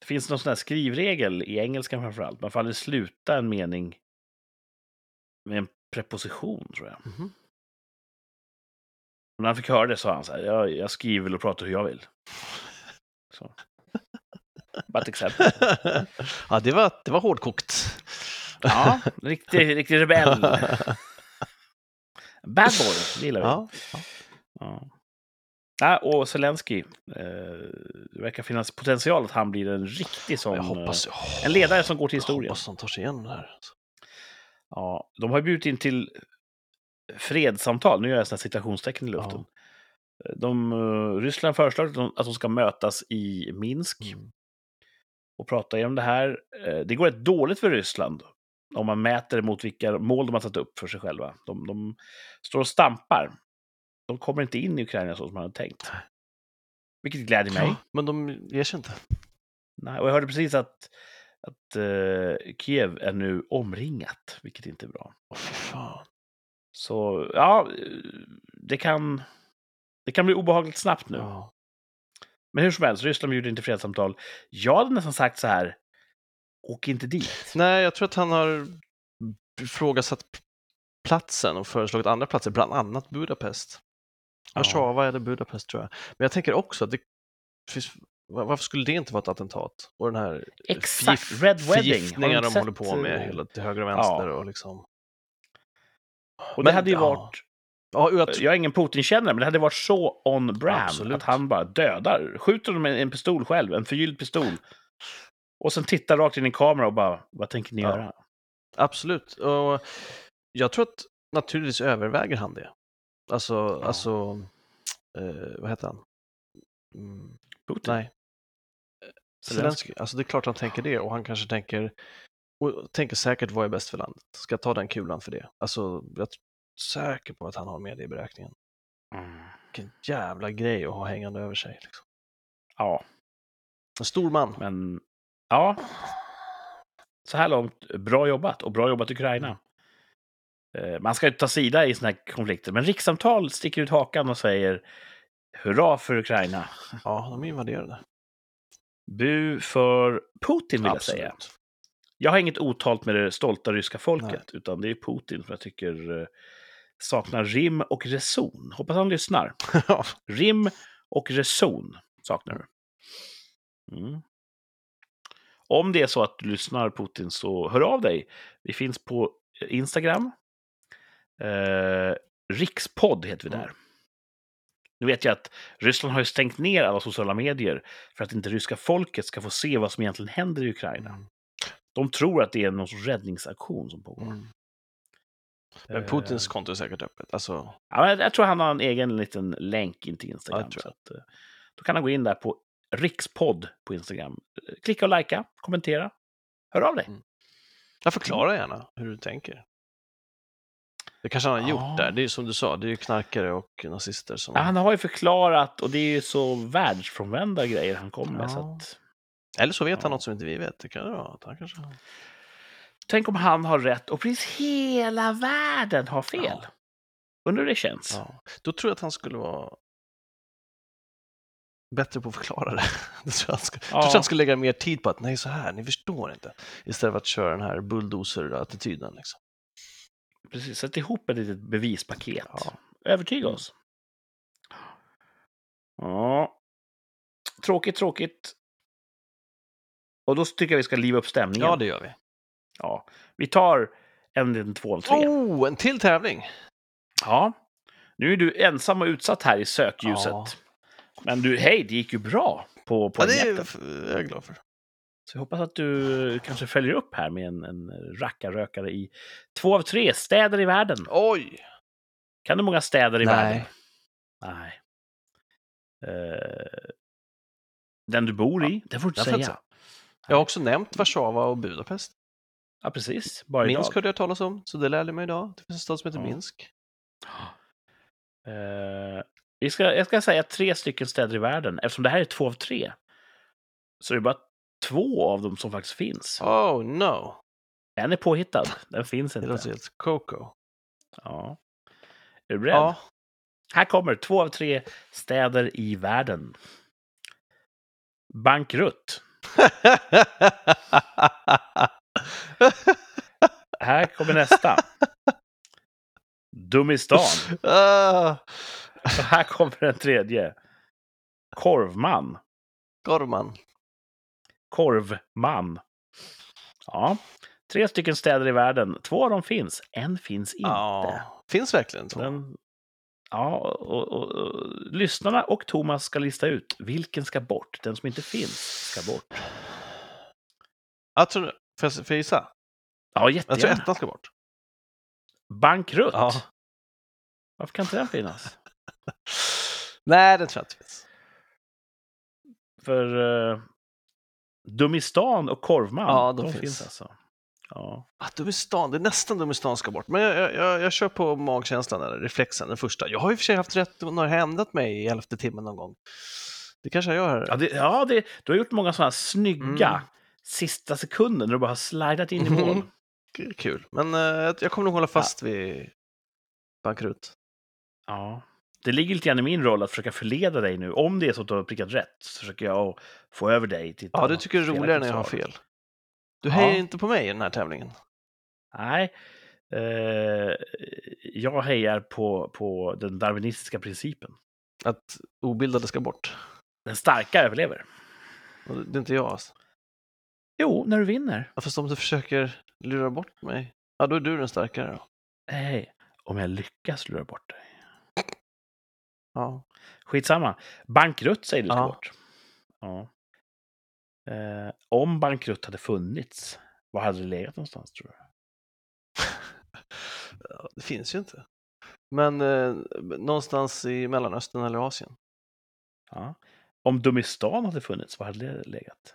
Det finns någon sån här skrivregel i engelskan framför allt. Man får aldrig sluta en mening med en preposition, tror jag. Mhm. Och när han fick höra det sa han så här, jag, jag skriver och pratar hur jag vill. Så. Bara ett exempel. [LAUGHS] ja, det var, det var hårdkokt. Ja, riktig, riktig rebell. Bad boy, det gillar vi. ja. Ja. Ja, och Zelensky, eh, det verkar finnas potential att han blir en riktig sån... Jag hoppas... åh, En ledare som går till Jag historien. hoppas han tar sig igenom det här. Ja, de har ju bjudit in till fredssamtal. Nu gör jag sådana citationstecken i luften. De, eh, Ryssland föreslagit att de, att de ska mötas i Minsk Mm. och prata igenom det här. Eh, Det går rätt dåligt för Ryssland om man mäter mot vilka mål de har satt upp för sig själva. De, de står och stampar. De kommer inte in i Ukraina så som man hade tänkt. Vilket gläder mig. Ja, men de ger sig inte. Nej, och jag hörde precis att, att eh, Kiev är nu omringat, vilket inte är bra. Fy fan. Så ja, det kan, det kan bli obehagligt snabbt nu. Ja. Men hur som helst, Ryssland bjuder inte fredssamtal. Jag hade nästan sagt så här, åk inte dit. Nej, jag tror att han har ifrågasatt platsen och föreslagit andra platser, bland annat Budapest. Ja. Warszawa eller Budapest tror jag. Men jag tänker också att det finns, va- varför skulle det inte vara ett attentat? Och den här Exakt, Red Wedding. Inte de håller på med eh, hela till höger och vänster och liksom. Och Men, det hade ju ja. varit, Ja, jag jag är ingen Putin-kännare, men det hade varit så on brand Absolut. att han bara dödar. Skjuter de med en pistol själv, en förgylld pistol. Och sen tittar rakt in i kameran och bara, vad tänker ni Ja. göra? Absolut. Och jag tror att naturligtvis överväger han det. Alltså, Ja. alltså eh, vad heter han? Mm, Putin? nej, Zelensky. Alltså det är klart han tänker det och han kanske tänker och tänker säkert vad är bäst för landet. Ska jag ta den kulan för det? Alltså, jag är säker på att han har med det i beräkningen. Mm. Vilken jävla grej att ha hängande över sig. Liksom. Ja, En stor man. men ja. Så här långt, bra jobbat och bra jobbat Ukraina. Eh, Man ska ju ta sida i såna här konflikter, men rikssamtal sticker ut hakan och säger hurra för Ukraina. Ja, de invaderade. Bu för Putin vill jag säga. Jag har inget otalt med det stolta ryska folket, utan det är Putin som jag tycker eh, saknar rim och reson. Hoppas han lyssnar. [LAUGHS] Rim och reson saknar du. Mm. Om det är så att du lyssnar Putin så hör av dig. Vi finns på Instagram. Eh, Rikspodd heter vi där. Mm. Nu vet jag att Ryssland har stängt ner alla sociala medier för att inte ryska folket ska få se vad som egentligen händer i Ukraina. Mm. De tror att det är någon sorts räddningsaktion som pågår. Mm. Men Eh, Putins konto är säkert öppet. Alltså, Ja, men jag tror han har en egen liten länk in till Instagram. Ja, så att, eh, då kan han gå in där på Rikspodd på Instagram. Eh, Klicka och likea, kommentera. Hör av dig. Mm. jag förklarar gärna hur du tänker. Det kanske han har Ja. gjort där. Det är ju som du sa, det är ju knarkare och nazister som... Ja, han har ju förklarat och det är ju så världsfrånvända grejer han kommer med. Så att, Eller så vet han Ja. något som inte vi vet. Det kan det vara. Han kanske... tänk om han har rätt och precis hela världen har fel. Ja. Undrar hur det känns. Ja. Då tror jag att han skulle vara bättre på att förklara det. [LAUGHS] Jag tror han skulle, Ja. tror han skulle lägga mer tid på att nej, så här, ni förstår inte. Istället för att köra den här bulldozer-attityden. Liksom. Precis, sätt ihop ett litet bevispaket. Ja. Övertyga Mm. oss. Ja. Tråkigt, tråkigt. Och då tycker jag vi ska liva upp stämningen. Ja, det gör vi. Ja. Vi tar en liten två av tre. Oh, en till tävling! Ja. Nu är du ensam och utsatt här i sökljuset. Ja. Men du, hej, det gick ju bra på Ja, det är jag är glad för. Så jag hoppas att du kanske följer upp här med en, en rackarrökare i två av tre städer i världen. Oj! Kan du många städer i Nej. världen? Nej. Eh, den du bor i, det får du inte säga. Jag har också nämnt Warszawa och Budapest. Ja, precis. Bara Minsk idag. hörde jag talas om, så det lärde jag mig idag. Det finns en stad som heter Ja. Minsk. [GASPS] Vi ska, jag ska säga tre stycken städer i världen. Eftersom det här är två av tre så är det bara två av dem som faktiskt finns. Oh no! En är påhittad, den finns Det inte. låter helt Coco. Ja. Är du beredd? Ja. Här kommer två av tre städer i världen. Bankrutt. Här kommer nästa. Dumistan. Och här kommer den tredje. Korvman. Gorman. Korvman. Ja, tre stycken städer i världen. Två av dem finns, en finns inte. Ja. Finns verkligen två? Den, ja, och, och, och, lyssnarna och Thomas ska lista ut vilken ska bort. Den som inte finns ska bort. Jag tror, får jag, får jag gissa? Ja, Jag tror jättegärna. ettan ska bort. Bankrutt. Ja. Varför kan inte den finnas? [LAUGHS] Nej, det tror jag inte finns. För uh, Dumistan och Korvman, Ja, de de finns. finns alltså. Ja. Ah, Dumistan, det är nästan Dumistan ska bort. Men jag, jag, jag, jag kör på magkänslan, eller reflexen, den första. Jag har i och för sig haft rätt och har hämnat mig i elfte timmen någon gång. Det kanske jag gör. Ja, det, ja det, du har gjort många sådana snygga Mm. sista sekunder när du bara har slidat in i mål. Mhm. K- Kul. Men eh, jag kommer nog hålla fast vid bankrutt. Ja. Det ligger lite grann i min roll att försöka förleda dig nu. Om det är så att du har prickat rätt så försöker jag att få över dig till Ja, du tycker det är roligare när jag har fel. Du Ja. hejar inte på mig i den här tävlingen. Nej. Eh, jag hejar på, på den darwinistiska principen. Att obildade ska bort. Den starka överlever. Det är inte jag. Alltså. Jo, när du vinner. Ja, Fast om du försöker lura bort mig, ja då är du den starkare. Då. Nej, om jag lyckas lura bort dig. Ja. Skitsamma. Bankrutt säger du ska Ja. bort. Ja. Eh, om bankrutt hade funnits, var hade det legat någonstans tror du? [LAUGHS] Ja, det finns ju inte. Men eh, någonstans i Mellanöstern eller Asien. Ja. Om Dumistan hade funnits, var hade det legat?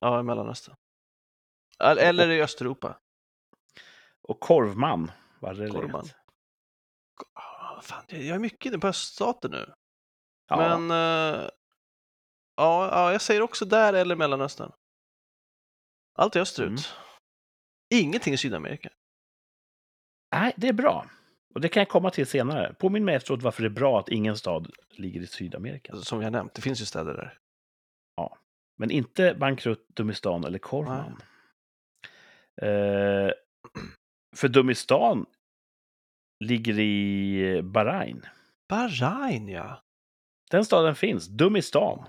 Ja, i Mellanöstern. Eller- i Östeuropa. Och Korvman, var hade det Korvman. legat? Ah, fan, jag jag är mycket inne på öststater nu. Ja, Men eh, ja, ja, jag säger också där eller Mellanöstern. Allt är österut. Mm. Ingenting i Sydamerika. Nej, det är bra. Och det kan jag komma till senare. Påminn mig efteråt varför det är bra att ingen stad ligger i Sydamerika. Som jag nämnt, det finns ju städer där. Men inte Bankrutt, Dumistan eller Korvman. Eh, för Dumistan ligger i Bahrain. Bahrain, ja. Den staden finns. Dumistan.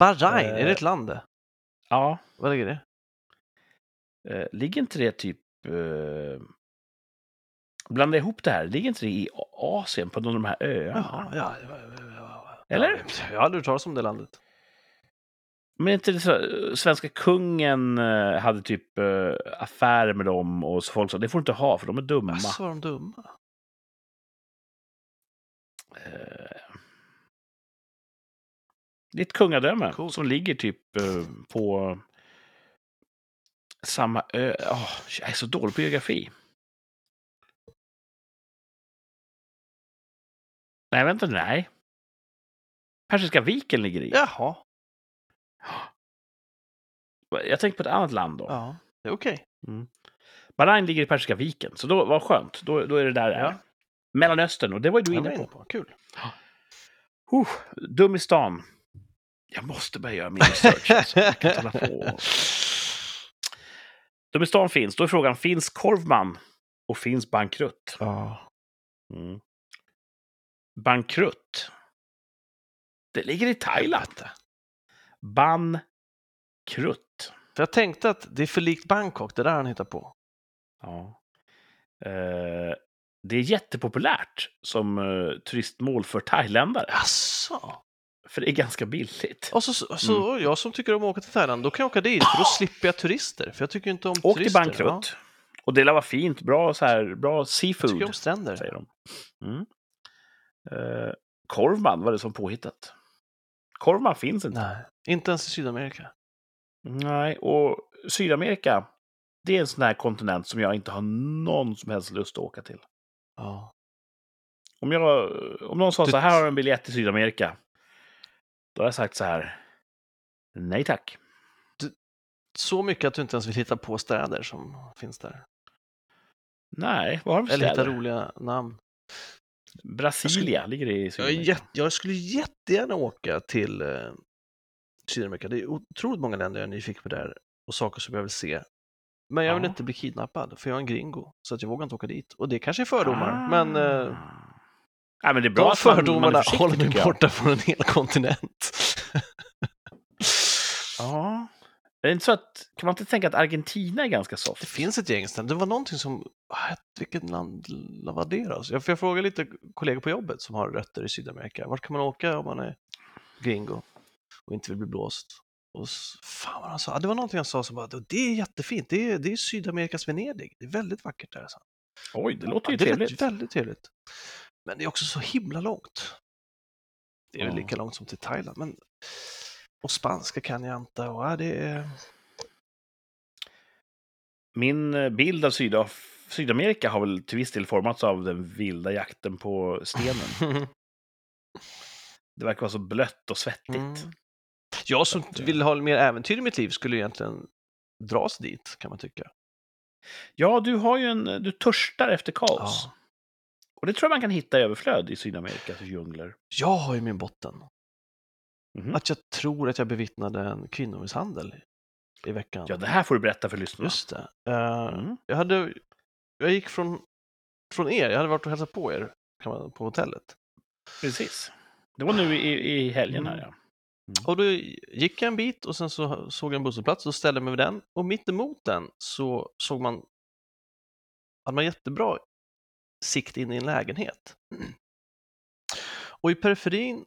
Bahrain, Eh. är det ett land det? Ja, Vad ligger det? eh, ligger inte det typ... Eh, blanda ihop det här. Ligger inte det i Asien på någon av de här öarna? Ja, ja, ja. Eller? Ja, jag har aldrig hört talas om det landet. Men inte det så, eh, svenska kungen eh, hade typ eh, affärer med dem och så folk sa det får du inte ha för de är dumma. Asså, var de dumma? Eh, det är ett kungadöme Coolt. som ligger typ eh, på samma ö. Åh, jag är så dålig på geografi. Nej, vänta, nej. Persiska viken ligger i. Jaha, Jag tänkte på ett annat land då. ja, det är okej. Bahrain ligger i Persiska viken, så då var skönt. Då, då är det där det är. Ja. Mellanöstern, och det var ju du inne på. på. Kul. Uh, dum i stan. Jag måste börja göra min research. Alltså. Jag kan inte hålla på. Dum i stan finns. Då är frågan, finns Korvman och finns Bankrutt? Ja. Mm. Bankrutt. Det ligger i Thailand. Bankrutt. För jag tänkte att det är för likt Bangkok, det där han hittar på. Ja. Eh, det är jättepopulärt som eh, turistmål för thailändare. Jaså? För det är ganska billigt. Och så, så, så jag som tycker om att åka till Thailand, då kan jag åka dit, för då slipper jag turister. För jag tycker inte om Åk till turister. Bankrutt. Och det lär vara fint. Bra, så här, bra Jag seafood, tycker om stränder. säger de. Mm. Eh, Korvman var det som påhittat. Korvman finns inte. Nej, Inte ens i Sydamerika. Nej, och Sydamerika, det är en sån här kontinent som jag inte har någon som helst lust att åka till. Ja. Om, jag, om någon sa Du- så här, här har du en biljett till Sydamerika. Då har jag sagt så här, nej tack. Så mycket att du inte ens vill hitta på städer som finns där. Nej, vad har de för Eller hitta roliga namn. Brasilia ligger det i Jag, Sydamerika. jätte, jag skulle jättegärna åka till eh, Sydamerika. Det är otroligt många länder jag är nyfiken på där och saker som jag vill se. Men jag vill Ja. inte bli kidnappad, för jag är en gringo. Så att jag vågar inte åka dit. Och det kanske är fördomar, men eh, ja, men det är bra de att man, man fördomarna är håller mig borta från en hel kontinent. [LAUGHS] Ja. Är det inte så att, kan man inte tänka att Argentina är ganska soft? Det finns ett gäng ställen. Det var någonting som, ah, vilket land var det då? Jag, jag frågade lite kollegor på jobbet som har rötter i Sydamerika. Vart kan man åka om man är gringo och inte vill bli blåst? Och fan vad han sa, Ah, det var någonting han sa som bara, det är jättefint, det är, det är Sydamerikas Venedig, det är väldigt vackert där. Så. Oj, det låter ju det är trevligt. väldigt trevligt. Men det är också så himla långt. Det är väl lika långt som till Thailand, men och spanska kan jag inte och ja, det är... Min eh, bild av Sydaf Sydamerika har väl till viss del formats av den vilda jakten på stenen. [LAUGHS] Det verkar vara så blött och svettigt. Mm. Jag som att, eh, vill ha mer äventyr i mitt liv skulle egentligen dras dit, kan man tycka. Ja, du har ju en... Du törstar efter kaos. Ja. Och det tror jag man kan hitta i överflöd i Sydamerikas djungler. Jag har ju min botten. Mhm. Att jag tror att jag bevittnade en kvinnomisshandel i veckan. Ja, det här får du berätta för lyssnarna. Just det. Eh, Mm. jag, hade, jag gick från, från er, jag hade varit och hälsat på er man, på hotellet. Precis. Det var nu i, i helgen här, Mm. ja. Och då gick jag en bit och sen så såg jag en busshållplats och ställde mig vid den. Och mitt emot den så såg man, hade man jättebra sikt in i en lägenhet. Och i periferin,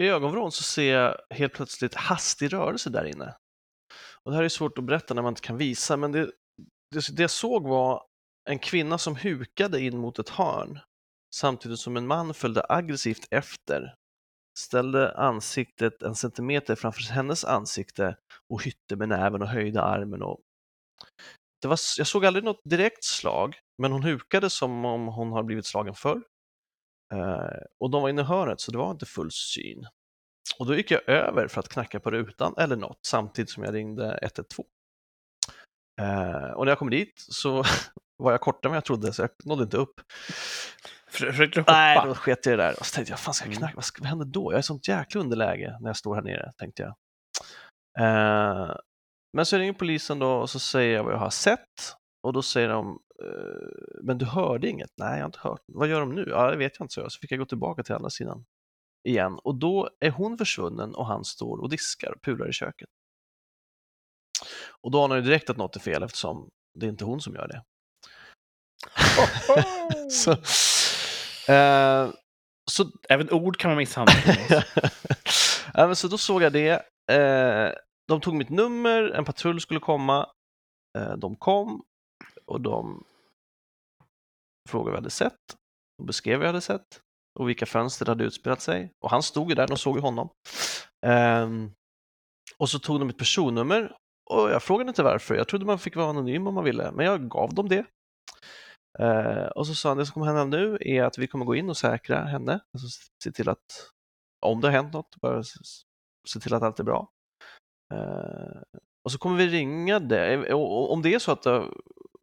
i ögonvrån, så ser jag helt plötsligt hastig rörelse där inne. Och det här är svårt att berätta när man inte kan visa, men det, det, det jag såg var en kvinna som hukade in mot ett hörn samtidigt som en man följde aggressivt efter ställde ansiktet en centimeter framför hennes ansikte och hytte med näven och höjde armen. Och det var, jag såg aldrig något direkt slag, men hon hukade som om hon har blivit slagen förr. Eh, och de var inne i hörnet, så det var inte full syn. Och då gick jag över för att knacka på rutan eller något, samtidigt som jag ringde 112. Eh, och när jag kom dit så [LAUGHS] var jag kortare än jag trodde, så jag nådde inte upp. För- Försökte du hoppa? Nej, då sket jag i det där. Och så tänkte jag, fan ska jag Mm. knacka? Vad, ska, vad händer då? Jag är i sånt jäkla underläge när jag står här nere, tänkte jag. Eh, men så ringer polisen då och så säger jag vad jag har sett. Och då säger de, eh, men du hörde inget? Nej, jag har inte hört. Vad gör de nu? Ja, det vet jag inte, så jag. Så fick jag gå tillbaka till andra sidan igen. Och då är hon försvunnen och han står och diskar och pular i köket. Och då anar jag direkt att något är fel eftersom det är inte hon som gör det. [LAUGHS] så, eh, så Även ord kan man misshandla. [LAUGHS] ja, men så då såg jag det. Eh, de tog mitt nummer, en patrull skulle komma. Eh, de kom och de frågade vad jag hade sett och beskrev vad jag hade sett och vilka fönster det hade utspelat sig. Och han stod ju där, de såg ju honom. Ehm, och så tog de mitt personnummer och jag frågade inte varför. Jag trodde man fick vara anonym om man ville, men jag gav dem det. Eh, och så sa han, det som kommer hända nu är att vi kommer gå in och säkra henne. Alltså se till att, om det har hänt något, bara se till att allt är bra. Eh, och så kommer vi ringa dig. Eh, om det är så att det har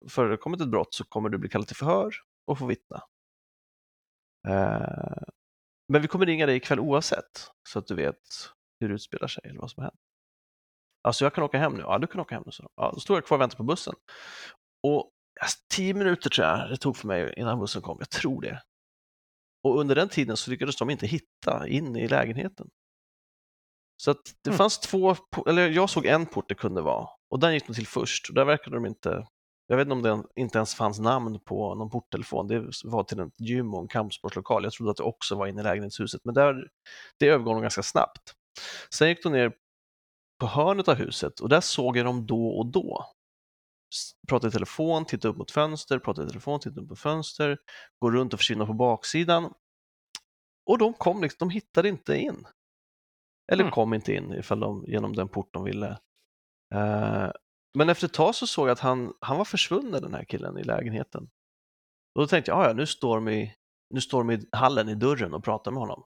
förekommit ett brott så kommer du bli kallad till förhör och få vittna. Eh, men vi kommer ringa dig ikväll oavsett, så att du vet hur det utspelar sig eller vad som har hänt. Alltså jag kan åka hem nu? Ja, du kan åka hem nu. Så. Ja, då stod jag kvar och väntade på bussen. Och alltså, tio minuter tror jag det tog för mig innan bussen kom. Jag tror det. Och under den tiden så lyckades de inte hitta in i lägenheten. Så att det Mm. fanns två, eller jag såg en port det kunde vara och den gick de till först och där verkade de inte, jag vet inte om det inte ens fanns namn på någon porttelefon, det var till ett gym och en kampsportslokal. Jag trodde att det också var inne i lägenhetshuset, men där, det övergår de ganska snabbt. Sen gick de ner på hörnet av huset och där såg jag dem då och då. Pratade i telefon, tittade upp mot fönster, pratade i telefon, tittade upp mot fönster, går runt och försvinner på baksidan. Och de kom liksom, de hittade inte in. Eller Mm. kom inte in ifall de, genom den port de ville. Eh, men efter ett tag så såg jag att han, han var försvunnen den här killen i lägenheten. Och då tänkte jag, "Ah, ja nu står de i, nu står de i hallen i dörren och pratar med honom.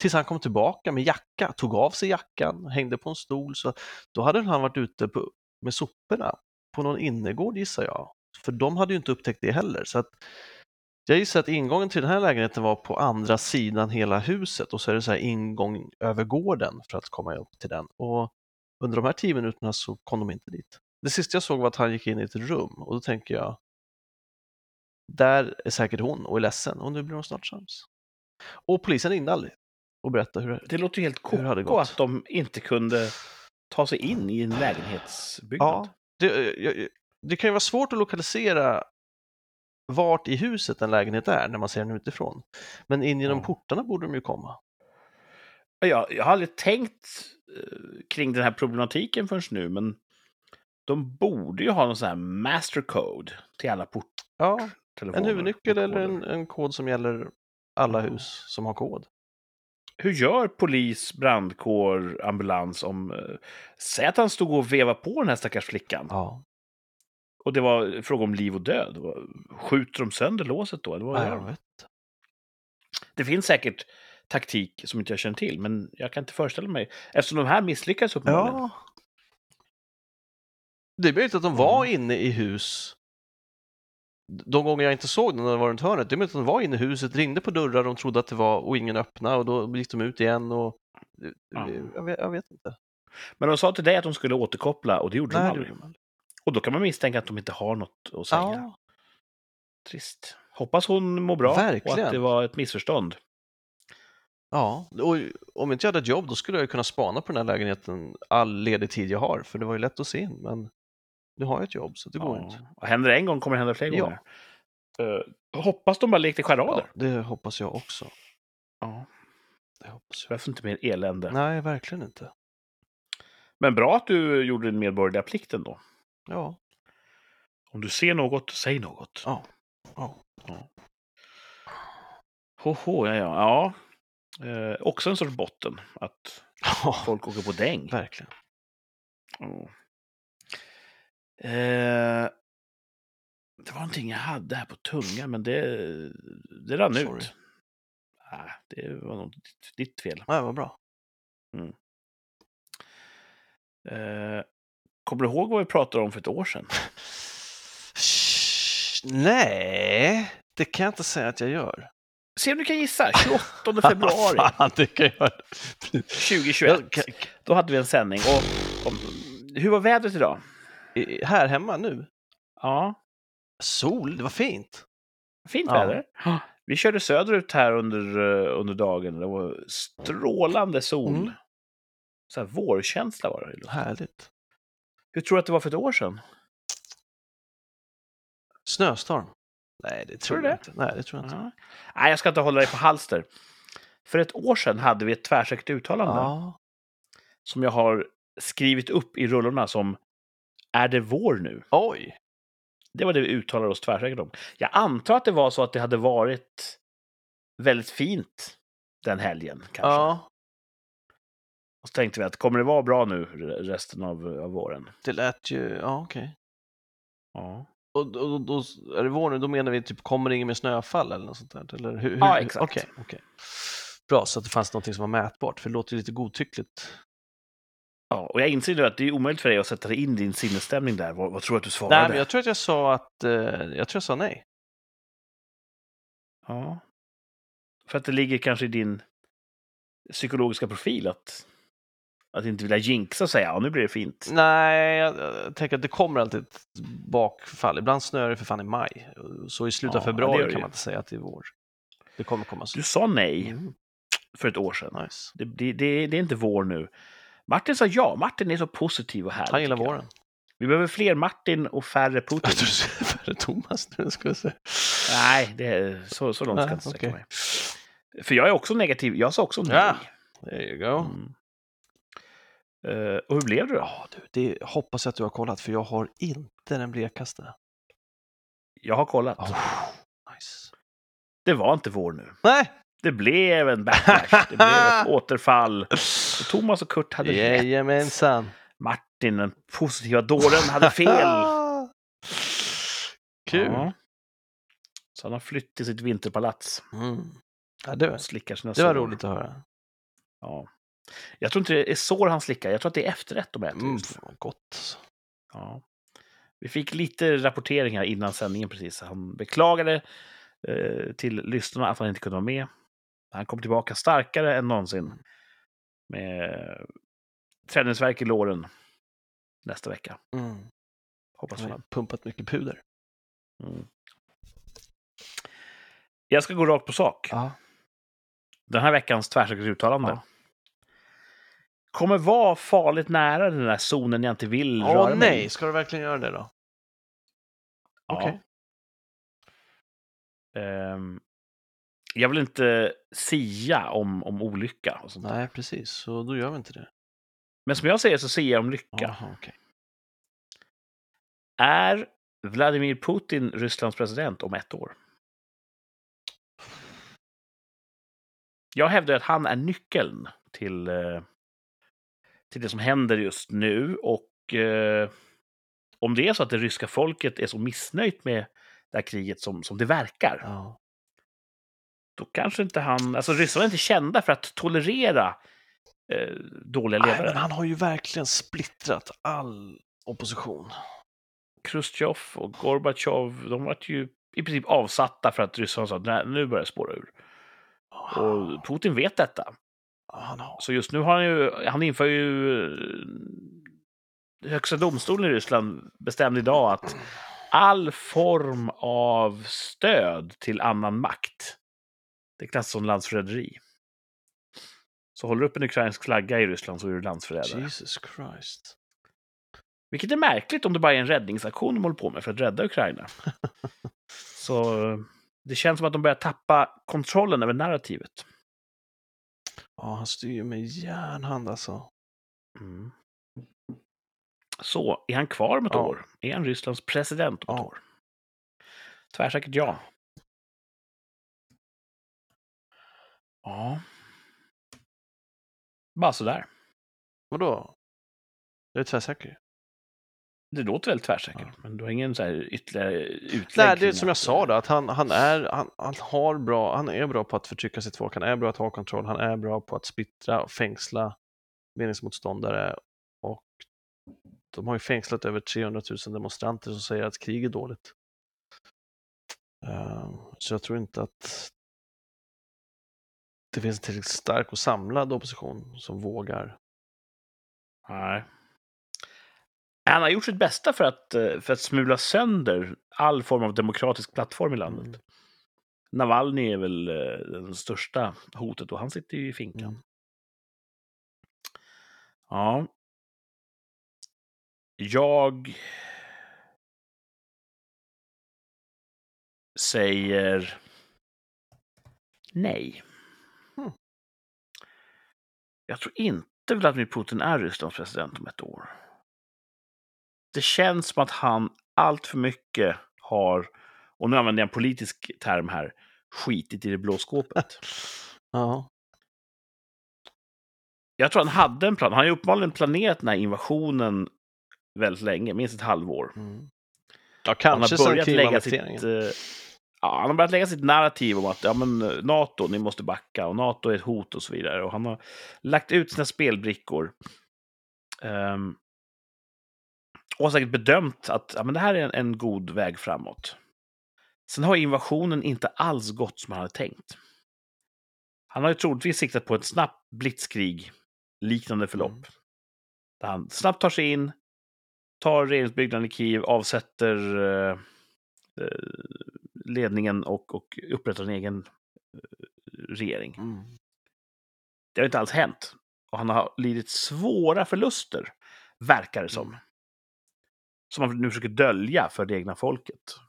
Tills han kom tillbaka med jacka, tog av sig jackan, hängde på en stol. Så då hade han varit ute på, med soporna på någon innergård gissar jag. För de hade ju inte upptäckt det heller. Så att jag gissar att ingången till den här lägenheten var på andra sidan hela huset och så är det så här ingång över gården för att komma upp till den. Och under de här tio minuterna så kom de inte dit. Det sista jag såg var att han gick in i ett rum och då tänker jag där är säkert hon och är ledsen och nu blir de snart sams. Och polisen ringde aldrig och berättade hur det Det låter ju helt koko att de inte kunde ta sig in i en lägenhetsbyggnad. Ja, det, jag- det kan ju vara svårt att lokalisera vart i huset en lägenhet är när man ser den utifrån. Men in genom Ja. portarna borde de ju komma. Jag, jag har aldrig tänkt eh, kring den här problematiken förrän nu, men de borde ju ha någon sån här mastercode till alla Ja, porttelefoner. en huvudnyckel eller en, en kod som gäller alla Ja. hus som har kod. Hur gör polis, brandkår, ambulans om... Eh, säg att han stod och vevade på den här stackars flickan. Ja, Och det var fråga om liv och död. Skjuter de sönder låset då? Eller vad gör jag de? vet. Det finns säkert taktik som inte jag känner till, men jag kan inte föreställa mig. Eftersom de här misslyckades uppenbarligen. Ja. Det är möjligt att de var inne i hus de gånger jag inte såg den när de var runt hörnet. Det är möjligt att de var inne i huset, ringde på dörrar de trodde att det var och ingen öppnade och då gick de ut igen och Ja. jag, vet, jag vet inte. Men de sa till dig att de skulle återkoppla och det gjorde de Nej, det de aldrig. Och då kan man misstänka att de inte har något att säga. Ja, Trist. Hoppas hon mår bra och Verkligen. att det var ett missförstånd. ja, och om inte jag hade ett jobb då skulle jag kunna spana på den här lägenheten all ledig tid jag har för det var ju lätt att se in men nu har jag ett jobb så det går Ja. inte. Och händer det en gång kommer det hända fler Ja. gånger. Eh, hoppas de bara lekte Ja, charader. det hoppas jag också. Ja. Det hoppas Så behövs inte mer elände. jag. Nej, verkligen inte. Men bra att du gjorde din medborgerliga plikt ändå. Ja, Om du ser något, säg något. ja, ja. Hoho, ja, ja. ja. Eh, också en sorts botten, att ja folk åker på däng. verkligen. Ja. Eh, det var någonting jag hade här på tungan, men det, det rann Sorry. ut. Ah, det var nog ditt, ditt fel. Ja, vad bra. Eh, kommer du ihåg vad vi pratade om för ett år sedan? Nej, det kan jag inte säga att jag gör. Se om du kan gissa. 28 februari [LAUGHS] Fan, det kan jag 2021. Jag kan- Då hade vi en sändning. Och, om, hur var vädret idag? i- Här hemma nu? Ja, Sol, det var fint. fint Ja. väder. Vi körde söderut här under, eh, under dagen. Det var strålande sol. Mm. Så här vårkänsla var det. Härligt. Hur tror du att det var för ett år sedan? Snöstorm? Nej, det tror, Tror jag det? inte. Nej, det tror jag inte. Ja. Nej, jag ska inte hålla dig på halster. För ett år sedan hade vi ett tvärsäkert uttalande Ja, som jag har skrivit upp i rullorna som Är det vår nu? oj. Det var det vi uttalade oss tvärsäkert om. Jag antar att det var så att det hade varit väldigt fint den helgen. Kanske. Ja, Och så tänkte vi att kommer det vara bra nu resten av, av våren? det lät ju, ja okej. Ja. Och då, då, är det vår nu, då menar vi typ, kommer det inget mer snöfall eller något sånt där? Eller hur, hur, Ja, exakt. Okej, okej. Bra, så att det fanns någonting som var mätbart, för det låter ju lite godtyckligt. ja. Och jag inser nu att det är omöjligt för dig att sätta dig in din sinnesstämning där. Vad, vad tror du att du svarade? Nej, men jag tror att jag sa att, eh, jag tror jag sa nej. Ja. För att det ligger kanske i din psykologiska profil att, att inte vilja jinxa och säga ja, nu blir det fint. Nej, jag, jag tänker att det kommer alltid ett bakfall. Ibland snöar det för fan i maj. Så i slutet av februari kan ju. man inte säga att det är vår. Det kommer komma så. Du sa nej Mm, för ett år sedan. nice. Det, det, det, det är inte vår nu. Martin sa ja. Martin är så positiv och härlig. Han gillar jag. våren. Vi behöver fler Martin och färre Jag Putin. tror du säger färre Thomas nu, ska jag säga. Nej, det är, så, så långt ska jag inte sträcka okej. mig. För jag är också negativ. Jag sa också nej. Ja. There you go. Mm. Eh, och hur blev det då? Ja, du, det hoppas jag att du har kollat, för jag har inte den blekaste. Jag har kollat. Oh, nice. Det var inte vår nu. Nej, det blev en backlash. [LAUGHS] Det blev ett återfall. Och Thomas och Kurt hade rätt. Jajamensan. Martin, den positiva dåren, hade fel. [LAUGHS] Kul. Ja. Så han har flytt till sitt vinterpalats Mm. Ja, det, var, och slickar sina det var roligt att höra. Ja. Jag tror inte det är sår han slickar, jag tror att det är efterrätt de äter. Mm, gott. Ja. Vi fick lite rapporteringar innan sändningen precis. Han beklagade eh, till lyssnarna att han inte kunde vara med. Han kom tillbaka starkare än någonsin med träningsvärk i låren nästa vecka. Mm. Hoppas Han har pumpat mycket puder. Mm. Jag ska gå rakt på sak. Ja. Den här veckans tvärsäkert uttalande Ja. Kommer vara farligt nära den där zonen jag inte vill Åh röra mig i. nej, ska du verkligen göra det då? Ja. Okej. Ehm, jag vill inte sia om, om olycka och sånt. Nej, precis. Så då gör vi inte det. Men som jag säger så siar jag om lycka. Jaha, okej. Är Vladimir Putin Rysslands president om ett år? Jag hävdar att han är nyckeln till, eh, till det som händer just nu. Och eh, om det är så att det ryska folket är så missnöjt med det här kriget som, som det verkar, Ja. då kanske inte han... Alltså ryssarna är inte kända för att tolerera eh, dåliga Nej, ledare. men han har ju verkligen splittrat all opposition. Khrushchev och Gorbatjov, de var ju i princip avsatta för att ryssarna sa att "Nej, nu börjar det spåra ur. Och Putin vet detta. Han har... Så just nu har han ju, han inför ju eh, Högsta domstolen i Ryssland bestämde idag att all form av stöd till annan makt, det klassas som landsförräderi. Så håller du upp en ukrainsk flagga i Ryssland så är du landsförrädare. Jesus Christ. Vilket är märkligt om det bara är en räddningsaktion de håller på med för att rädda Ukraina. [LAUGHS] Så eh, det känns som att de börjar tappa kontrollen över narrativet. Ja, han styr med järnhand alltså. Mm. Så, är han kvar om ett Ja. år? Är han Rysslands president om ett Ja. år? Tvärsäkert ja. Ja. Bara sådär. Vadå? Det är tvärsäker. Det låter väldigt tvärsäkert, Ja. men du har ingen så här ytterligare utlägg? Nej, det är som jag sa då, att han, han, är, han, han, har bra, han är bra på att förtrycka sitt folk, han är bra att ha kontroll, han är bra på att splittra och fängsla meningsmotståndare och de har ju fängslat över 300 000 demonstranter som säger att krig är dåligt. Ehm, Så jag tror inte att det finns en tillräckligt stark och samlad opposition som vågar. Nej. Han har gjort sitt bästa för att, eh, för att smula sönder all form av demokratisk plattform i landet. Mm. Navalny är väl eh, det största hotet och han sitter ju i finkan. Mm. Ja. Jag säger nej. Hmm. Jag tror inte Vladimir Putin är Rysslands president om ett år. Det känns som att han allt för mycket har, och nu använder jag en politisk term här, skitit i det blå skåpet. [LAUGHS] Ja, Jag tror han hade en plan. Han har ju uppenbarligen planerat den här invasionen väldigt länge, minst ett halvår. mm. ja Han kanske har sen börjat lägga sitt, eh, ja, han har börjat lägga sitt narrativ om att ja, men, eh, NATO, ni måste backa och NATO är ett hot och så vidare. Och han har lagt ut sina spelbrickor. Ehm, och har säkert bedömt att ja, men det här är en, en god väg framåt. Sen har invasionen inte alls gått som han hade tänkt. Han har ju troligtvis siktat på ett snabbt blitzkrig liknande förlopp. Mm. Där han snabbt tar sig in, tar regeringsbyggnaden i Kiev, avsätter eh, eh, ledningen och, och upprättar en egen eh, regering. Mm. Det har inte alls hänt. Och han har lidit svåra förluster, verkar det som. Som han nu försöker dölja för det egna folket.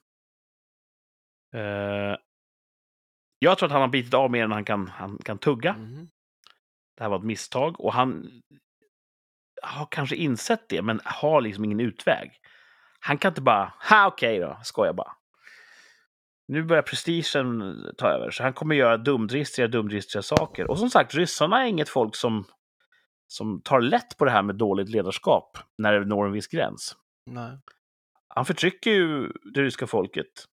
Eh, jag tror att han har bitit av mer än han kan, han kan tugga. Mm. Det här var ett misstag. Och han har kanske insett det, men har liksom ingen utväg. Han kan inte bara, ha okej då, skojar bara. nu börjar prestigen ta över, så han kommer göra dumdristiga, dumdristiga saker. Och som sagt, ryssarna är inget folk som, som tar lätt på det här med dåligt ledarskap när det når en viss gräns. Han förtrycker ju det ryska folket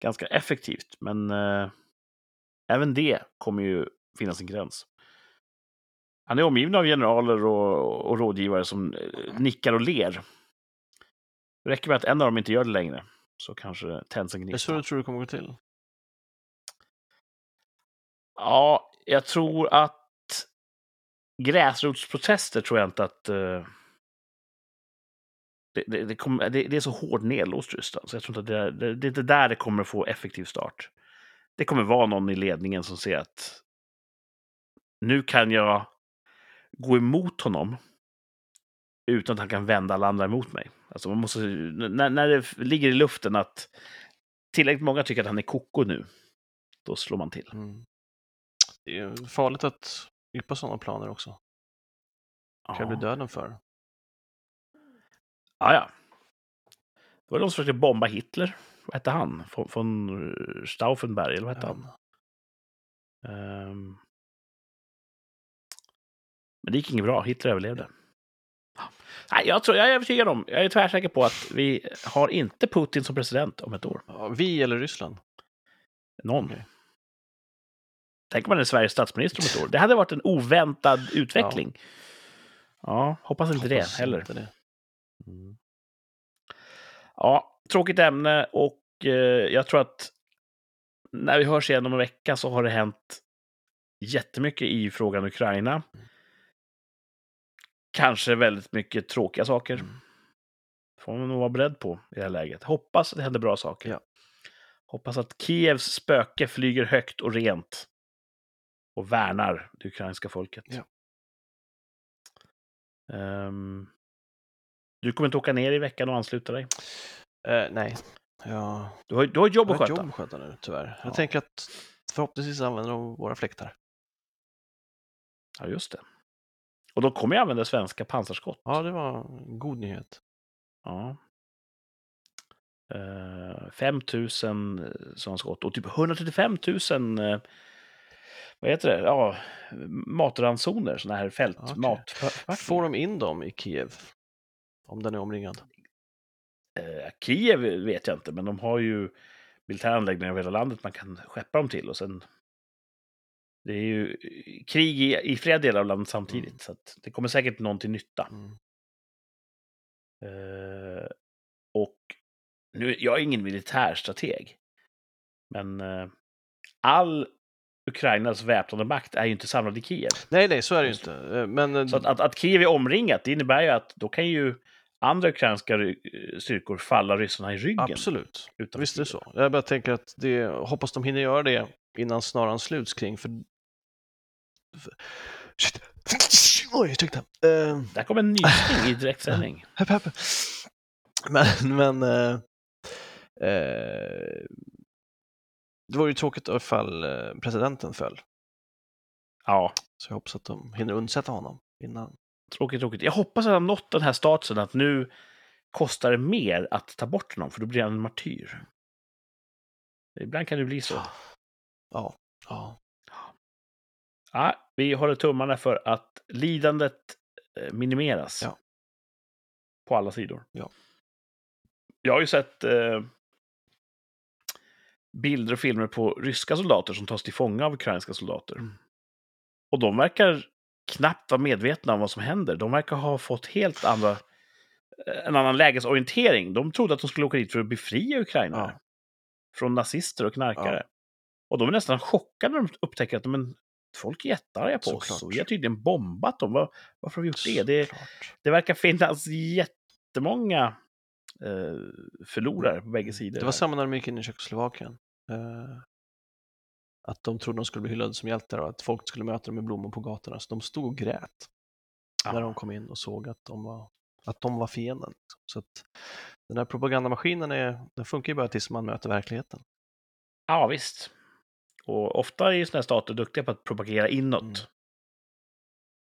ganska effektivt, men eh, även det kommer ju finnas en gräns. Han är omgiven av generaler och, och rådgivare som eh, nickar och ler. Det räcker med att en av dem inte gör det längre, så kanske det tänds en Det är gnista. så du tror det kommer gå till? Ja, jag tror att gräsrotsprotester tror jag inte att... eh, det, det, det, kommer, det, det är så hårt nedlåst Ryssland, så jag tror inte att det, är- det, det är där det kommer få effektiv start. Det kommer vara någon i ledningen som ser att nu kan jag gå emot honom utan att han kan vända alla andra emot mig. Alltså man måste, när, när det ligger i luften att tillräckligt många tycker att han är koko nu, då slår man till. Mm. Det är farligt att yppa sådana planer också. Kan Ja. bli döden för. Ja, ja. Det var de som försökte bomba Hitler. Vad hette han? Von, von Stauffenberg, eller vad hette han? Ehm. Men det gick inget bra. Hitler överlevde. Nej, jag, tror, jag är övertygad om, jag är tvärsäker på att vi har inte Putin som president om ett år. Ja, vi eller Ryssland? Någon. Okej. Tänk om man är Sveriges statsminister om ett år. Det hade varit en oväntad utveckling. Ja, hoppas inte Hoppas det heller. inte det. Ja, tråkigt ämne och eh, jag tror att när vi hörs igen om en vecka så har det hänt jättemycket i frågan Ukraina. Kanske väldigt mycket tråkiga saker. Mm. Får man nog vara beredd på i det här läget. Hoppas att det händer bra saker. Ja. Hoppas att Kievs spöke flyger högt och rent och värnar det ukrainska folket. Ja. Ehm, du kommer inte åka ner i veckan och ansluta dig? Eh, nej, jag Du har, du har jobb jag att har ett sköta. jobb att sköta nu tyvärr. Ja. Jag tänker att förhoppningsvis använder de våra fläktar. Ja, just det. Och då kommer jag använda svenska pansarskott. Ja, det var en god nyhet. Ja. Uh, 5 000 sådana skott och typ 135 000 eh, vad heter det? Ja, matransoner, sådana här fält. Okej. Mat. Får de in dem i Kiev? Om den är omringad? Eh, Kiev vet jag inte, men de har ju militära anläggningar över hela landet man kan skeppa dem till. Och sen, det är ju krig i, i flera delar av landet samtidigt, Mm. så det kommer säkert någon till nytta. Mm. Eh, och nu, jag är ingen militärstrateg, men eh, all Ukrainas väpnade makt är ju inte samlad i Kiev. Nej, nej, så är det ju inte. Eh, Men eh, Så att, att, att Kiev är omringat, det innebär ju att då kan ju andra ukrainska ry- styrkor falla ryssarna i ryggen. absolut, visst är det så. Jag bara tänker att det, hoppas de hinner göra det innan snaran sluts kring. För... för... Shit. [LAUGHS] Oj, ursäkta. Uh, Där kommer en nysning i direktsändning. [LAUGHS] Men, men eh, eh, det vore ju tråkigt ifall eh, presidenten föll. Ja, Så jag hoppas att de hinner undsätta honom innan. tråkigt, tråkigt. Jag hoppas att han nått den här statusen att nu kostar det mer att ta bort honom, för då blir han en martyr. Ibland kan det bli så. Ja, ja. Ja, vi håller tummarna för att lidandet eh, minimeras. Ja. På alla sidor. Ja. Jag har ju sett eh, bilder och filmer på ryska soldater som tas till fånga av ukrainska soldater. Mm. Och de verkar knappt vara medvetna om vad som händer. De verkar ha fått helt andra, eh, en annan lägesorientering. De trodde att de skulle åka dit för att befria ukrainare Ja. från nazister och knarkare. Och de är nästan chockade när de upptäcker att men, folk är jättearga på oss. Såklart. Och vi har tydligen bombat dem. Var, varför har vi gjort det? Det, det verkar finnas jättemånga eh, förlorare på bägge sidor. Det var samma när de gick in i Tjeckoslovakien. Eh, att de trodde de skulle bli hyllade som hjältar och att folk skulle möta dem med blommor på gatorna. Så de stod och grät Ja. när de kom in och såg att de var, att de var fienden. liksom. Så att den här propagandamaskinen är, den funkar ju bara tills man möter verkligheten. Ja, visst. Och ofta är ju sådana här stater duktiga på att propagera inåt. Mm.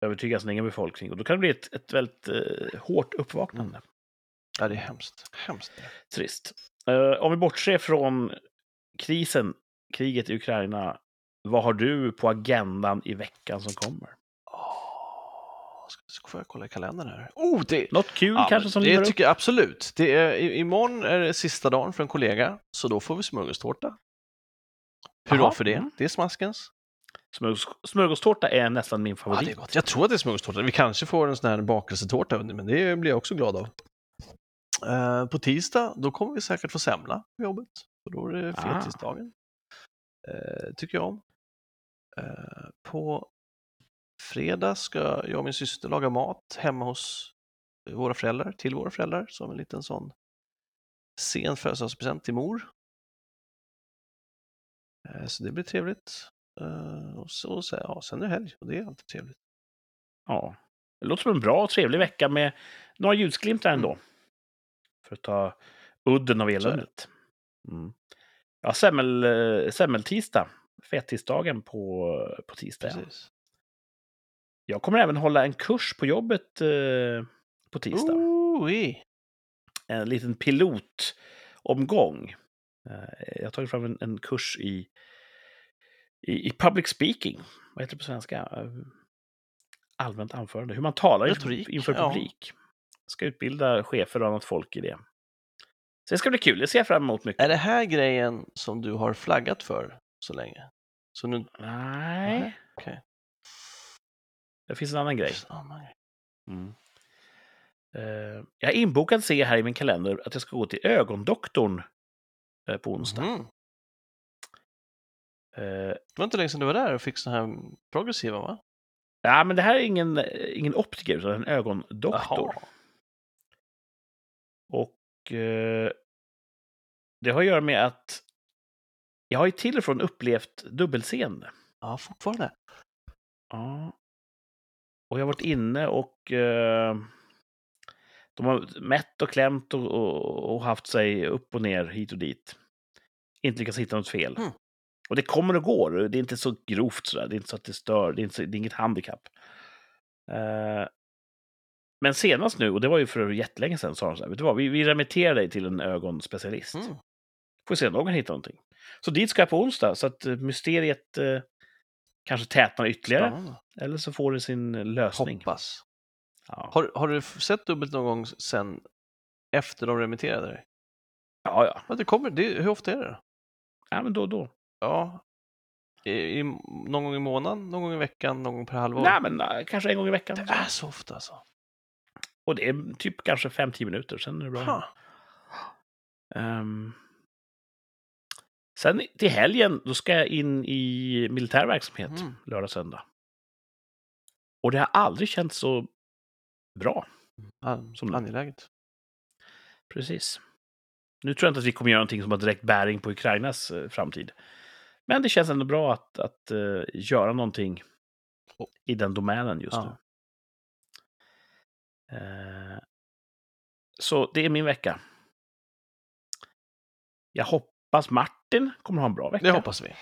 Övertyga sin egen befolkning. Och då kan det bli ett, ett väldigt eh, hårt uppvaknande. Ja, det är hemskt. Hemskt. Trist. Eh, om vi bortser från krisen, kriget i Ukraina. Vad har du på agendan i veckan som kommer? Ska, får jag kolla i kalendern här? Oh, det, Något kul ja, kanske som det tycker jag absolut. Det är, imorgon är det sista dagen för en kollega, så då får vi smörgåstårta. Hurra Jaha, för det. mm. Det är smaskens. Smörgås, smörgåstårta är nästan min Ja, favorit. det är gott. Jag tror att det är smörgåstårta. Vi kanske får en sån här bakelsetårta men det blir jag också glad av. Eh, på tisdag, då kommer vi säkert få semla på jobbet. Och då är det Ah. fetisdagen. Eh, tycker jag om. Eh, på fredag ska jag och min syster laga mat hemma hos våra föräldrar, till våra föräldrar, som en liten sån sen födelsedagspresent till mor. Eh, så det blir trevligt. Eh, och så, så, ja, sen är det helg och det är alltid trevligt. Ja. Det låter som en bra och trevlig vecka med några ljusglimtar Mm. För att ta udden av eländet. Mm. Ja, semmel, eh, semmeltisdag. Fettisdagen på, på tisdag. Ja. Precis. Jag kommer även hålla en kurs på jobbet eh, på tisdag. Oi. En liten pilotomgång. Eh, jag har tagit fram en, en kurs i, i, i public speaking. Vad heter det på svenska? Eh, Allmänt anförande. Hur man talar inför, Retorik, inför ja. publik. Ska utbilda chefer och annat folk i det. Så det ska bli kul. Det ser jag fram emot mycket. Är det här grejen som du har flaggat för så länge? Så nu... Nej. Nej, okej. Det finns en annan grej. Nej. Mm. Eh, jag har inbokat se här i min kalender att jag ska gå till ögondoktorn eh, på onsdag. Eh, Det var inte länge sedan du var där och fick sådana här progressiva, va? ja, men det här är ingen, ingen optiker, utan en ögondoktor. Jaha. Och eh, det har att göra med att jag har ju till och från upplevt dubbelseende. Ja, fortfarande. Ja. Och jag har varit inne och eh, de har mätt och klämt och, och, och haft sig upp och ner, hit och dit. Inte lyckats hitta något fel. Mm. Och det kommer och går. Det är inte så grovt sådär. Det är inte så att det stör. Det är, inte så, det är inget handikapp. Eh, men senast nu, och det var ju för jättelänge sedan, sa de så här, vet du vad, vi, vi remitterar dig till en ögonspecialist. Mm. Får se om någon kan hitta någonting. Så dit ska jag på onsdag, så att eh, mysteriet eh, kanske tätnar ytterligare. Spännande. Eller så får det sin lösning. Hoppas. Ja. Har, har du sett dubbelt någon gång sen efter de remitterade dig? ja, ja. Ja, det kommer, det, hur ofta är det? Ja, men då och då. Ja, i, i, någon gång i månaden, någon gång i veckan, någon gång per halvår? Nej, men äh, kanske en gång i veckan. det är så ofta alltså. Och det är typ kanske 5-10 minuter, sen är det bra. Ehm, sen till helgen, då ska jag in i militär verksamhet, Mm. lördag, söndag. Och det har aldrig känts så bra. Som- angeläget. Precis. Nu tror jag inte att vi kommer göra någonting som har direkt bäring på Ukrainas eh, framtid. Men det känns ändå bra att, att eh, göra någonting i den domänen just Ja. nu. Eh, så det är min vecka. Jag hoppas Martin kommer ha en bra vecka. Det hoppas vi.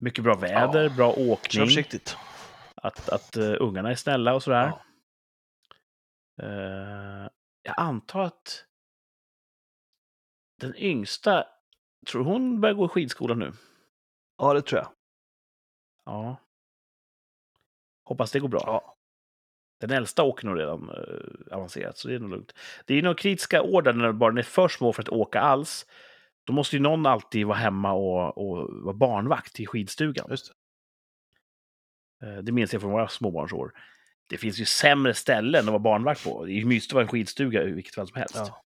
Mycket bra väder, Ja. bra Kör åkning, försiktigt. att, att uh, ungarna är snälla och sådär. Ja. Eh, jag antar att den yngsta, tror hon börjar gå i skidskola nu? ja, det tror jag. Ja. Hoppas det går bra. Ja. Den äldsta åker nog redan eh, avancerat, så det är nog lugnt. Det är nog kritiska år där när barnen är för små för att åka alls. Då måste ju någon alltid vara hemma och, och vara barnvakt i skidstugan. Just det. Eh, Det minns jag från våra småbarnsår. Det finns ju sämre ställen att vara barnvakt på. Det är ju mysigt att vara en skidstuga i vilket fall som helst. Ja.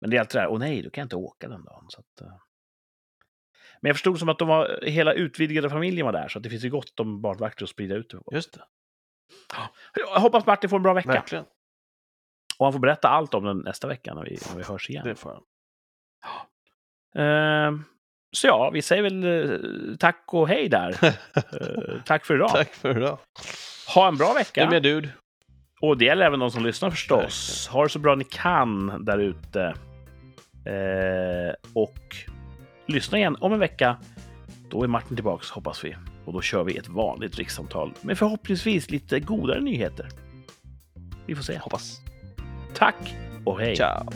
Men det är alltid det här, åh nej, då kan jag inte åka den dagen. Så att, eh. Men jag förstod som att de var, hela utvidgade familjen var där, så att det finns ju gott om barnvakter att sprida ut det på. Just det. Jag hoppas Martin får en bra vecka. Verkligen. Och han får berätta allt om den nästa vecka när vi, när vi hörs igen. Det får han. Ehm, så ja, vi säger väl eh, tack och hej där. [LAUGHS] Eh, tack för idag. Tack för idag. Ha en bra Du vecka. är med dude. Och det gäller även de som lyssnar förstås. Ha det så bra ni kan där ute. Eh, och lyssna igen om en vecka. Då är Martin tillbaks hoppas vi. Och då kör vi ett vanligt rikssamtal med förhoppningsvis lite godare nyheter. Vi får se. Hoppas. Tack och hej. Ciao.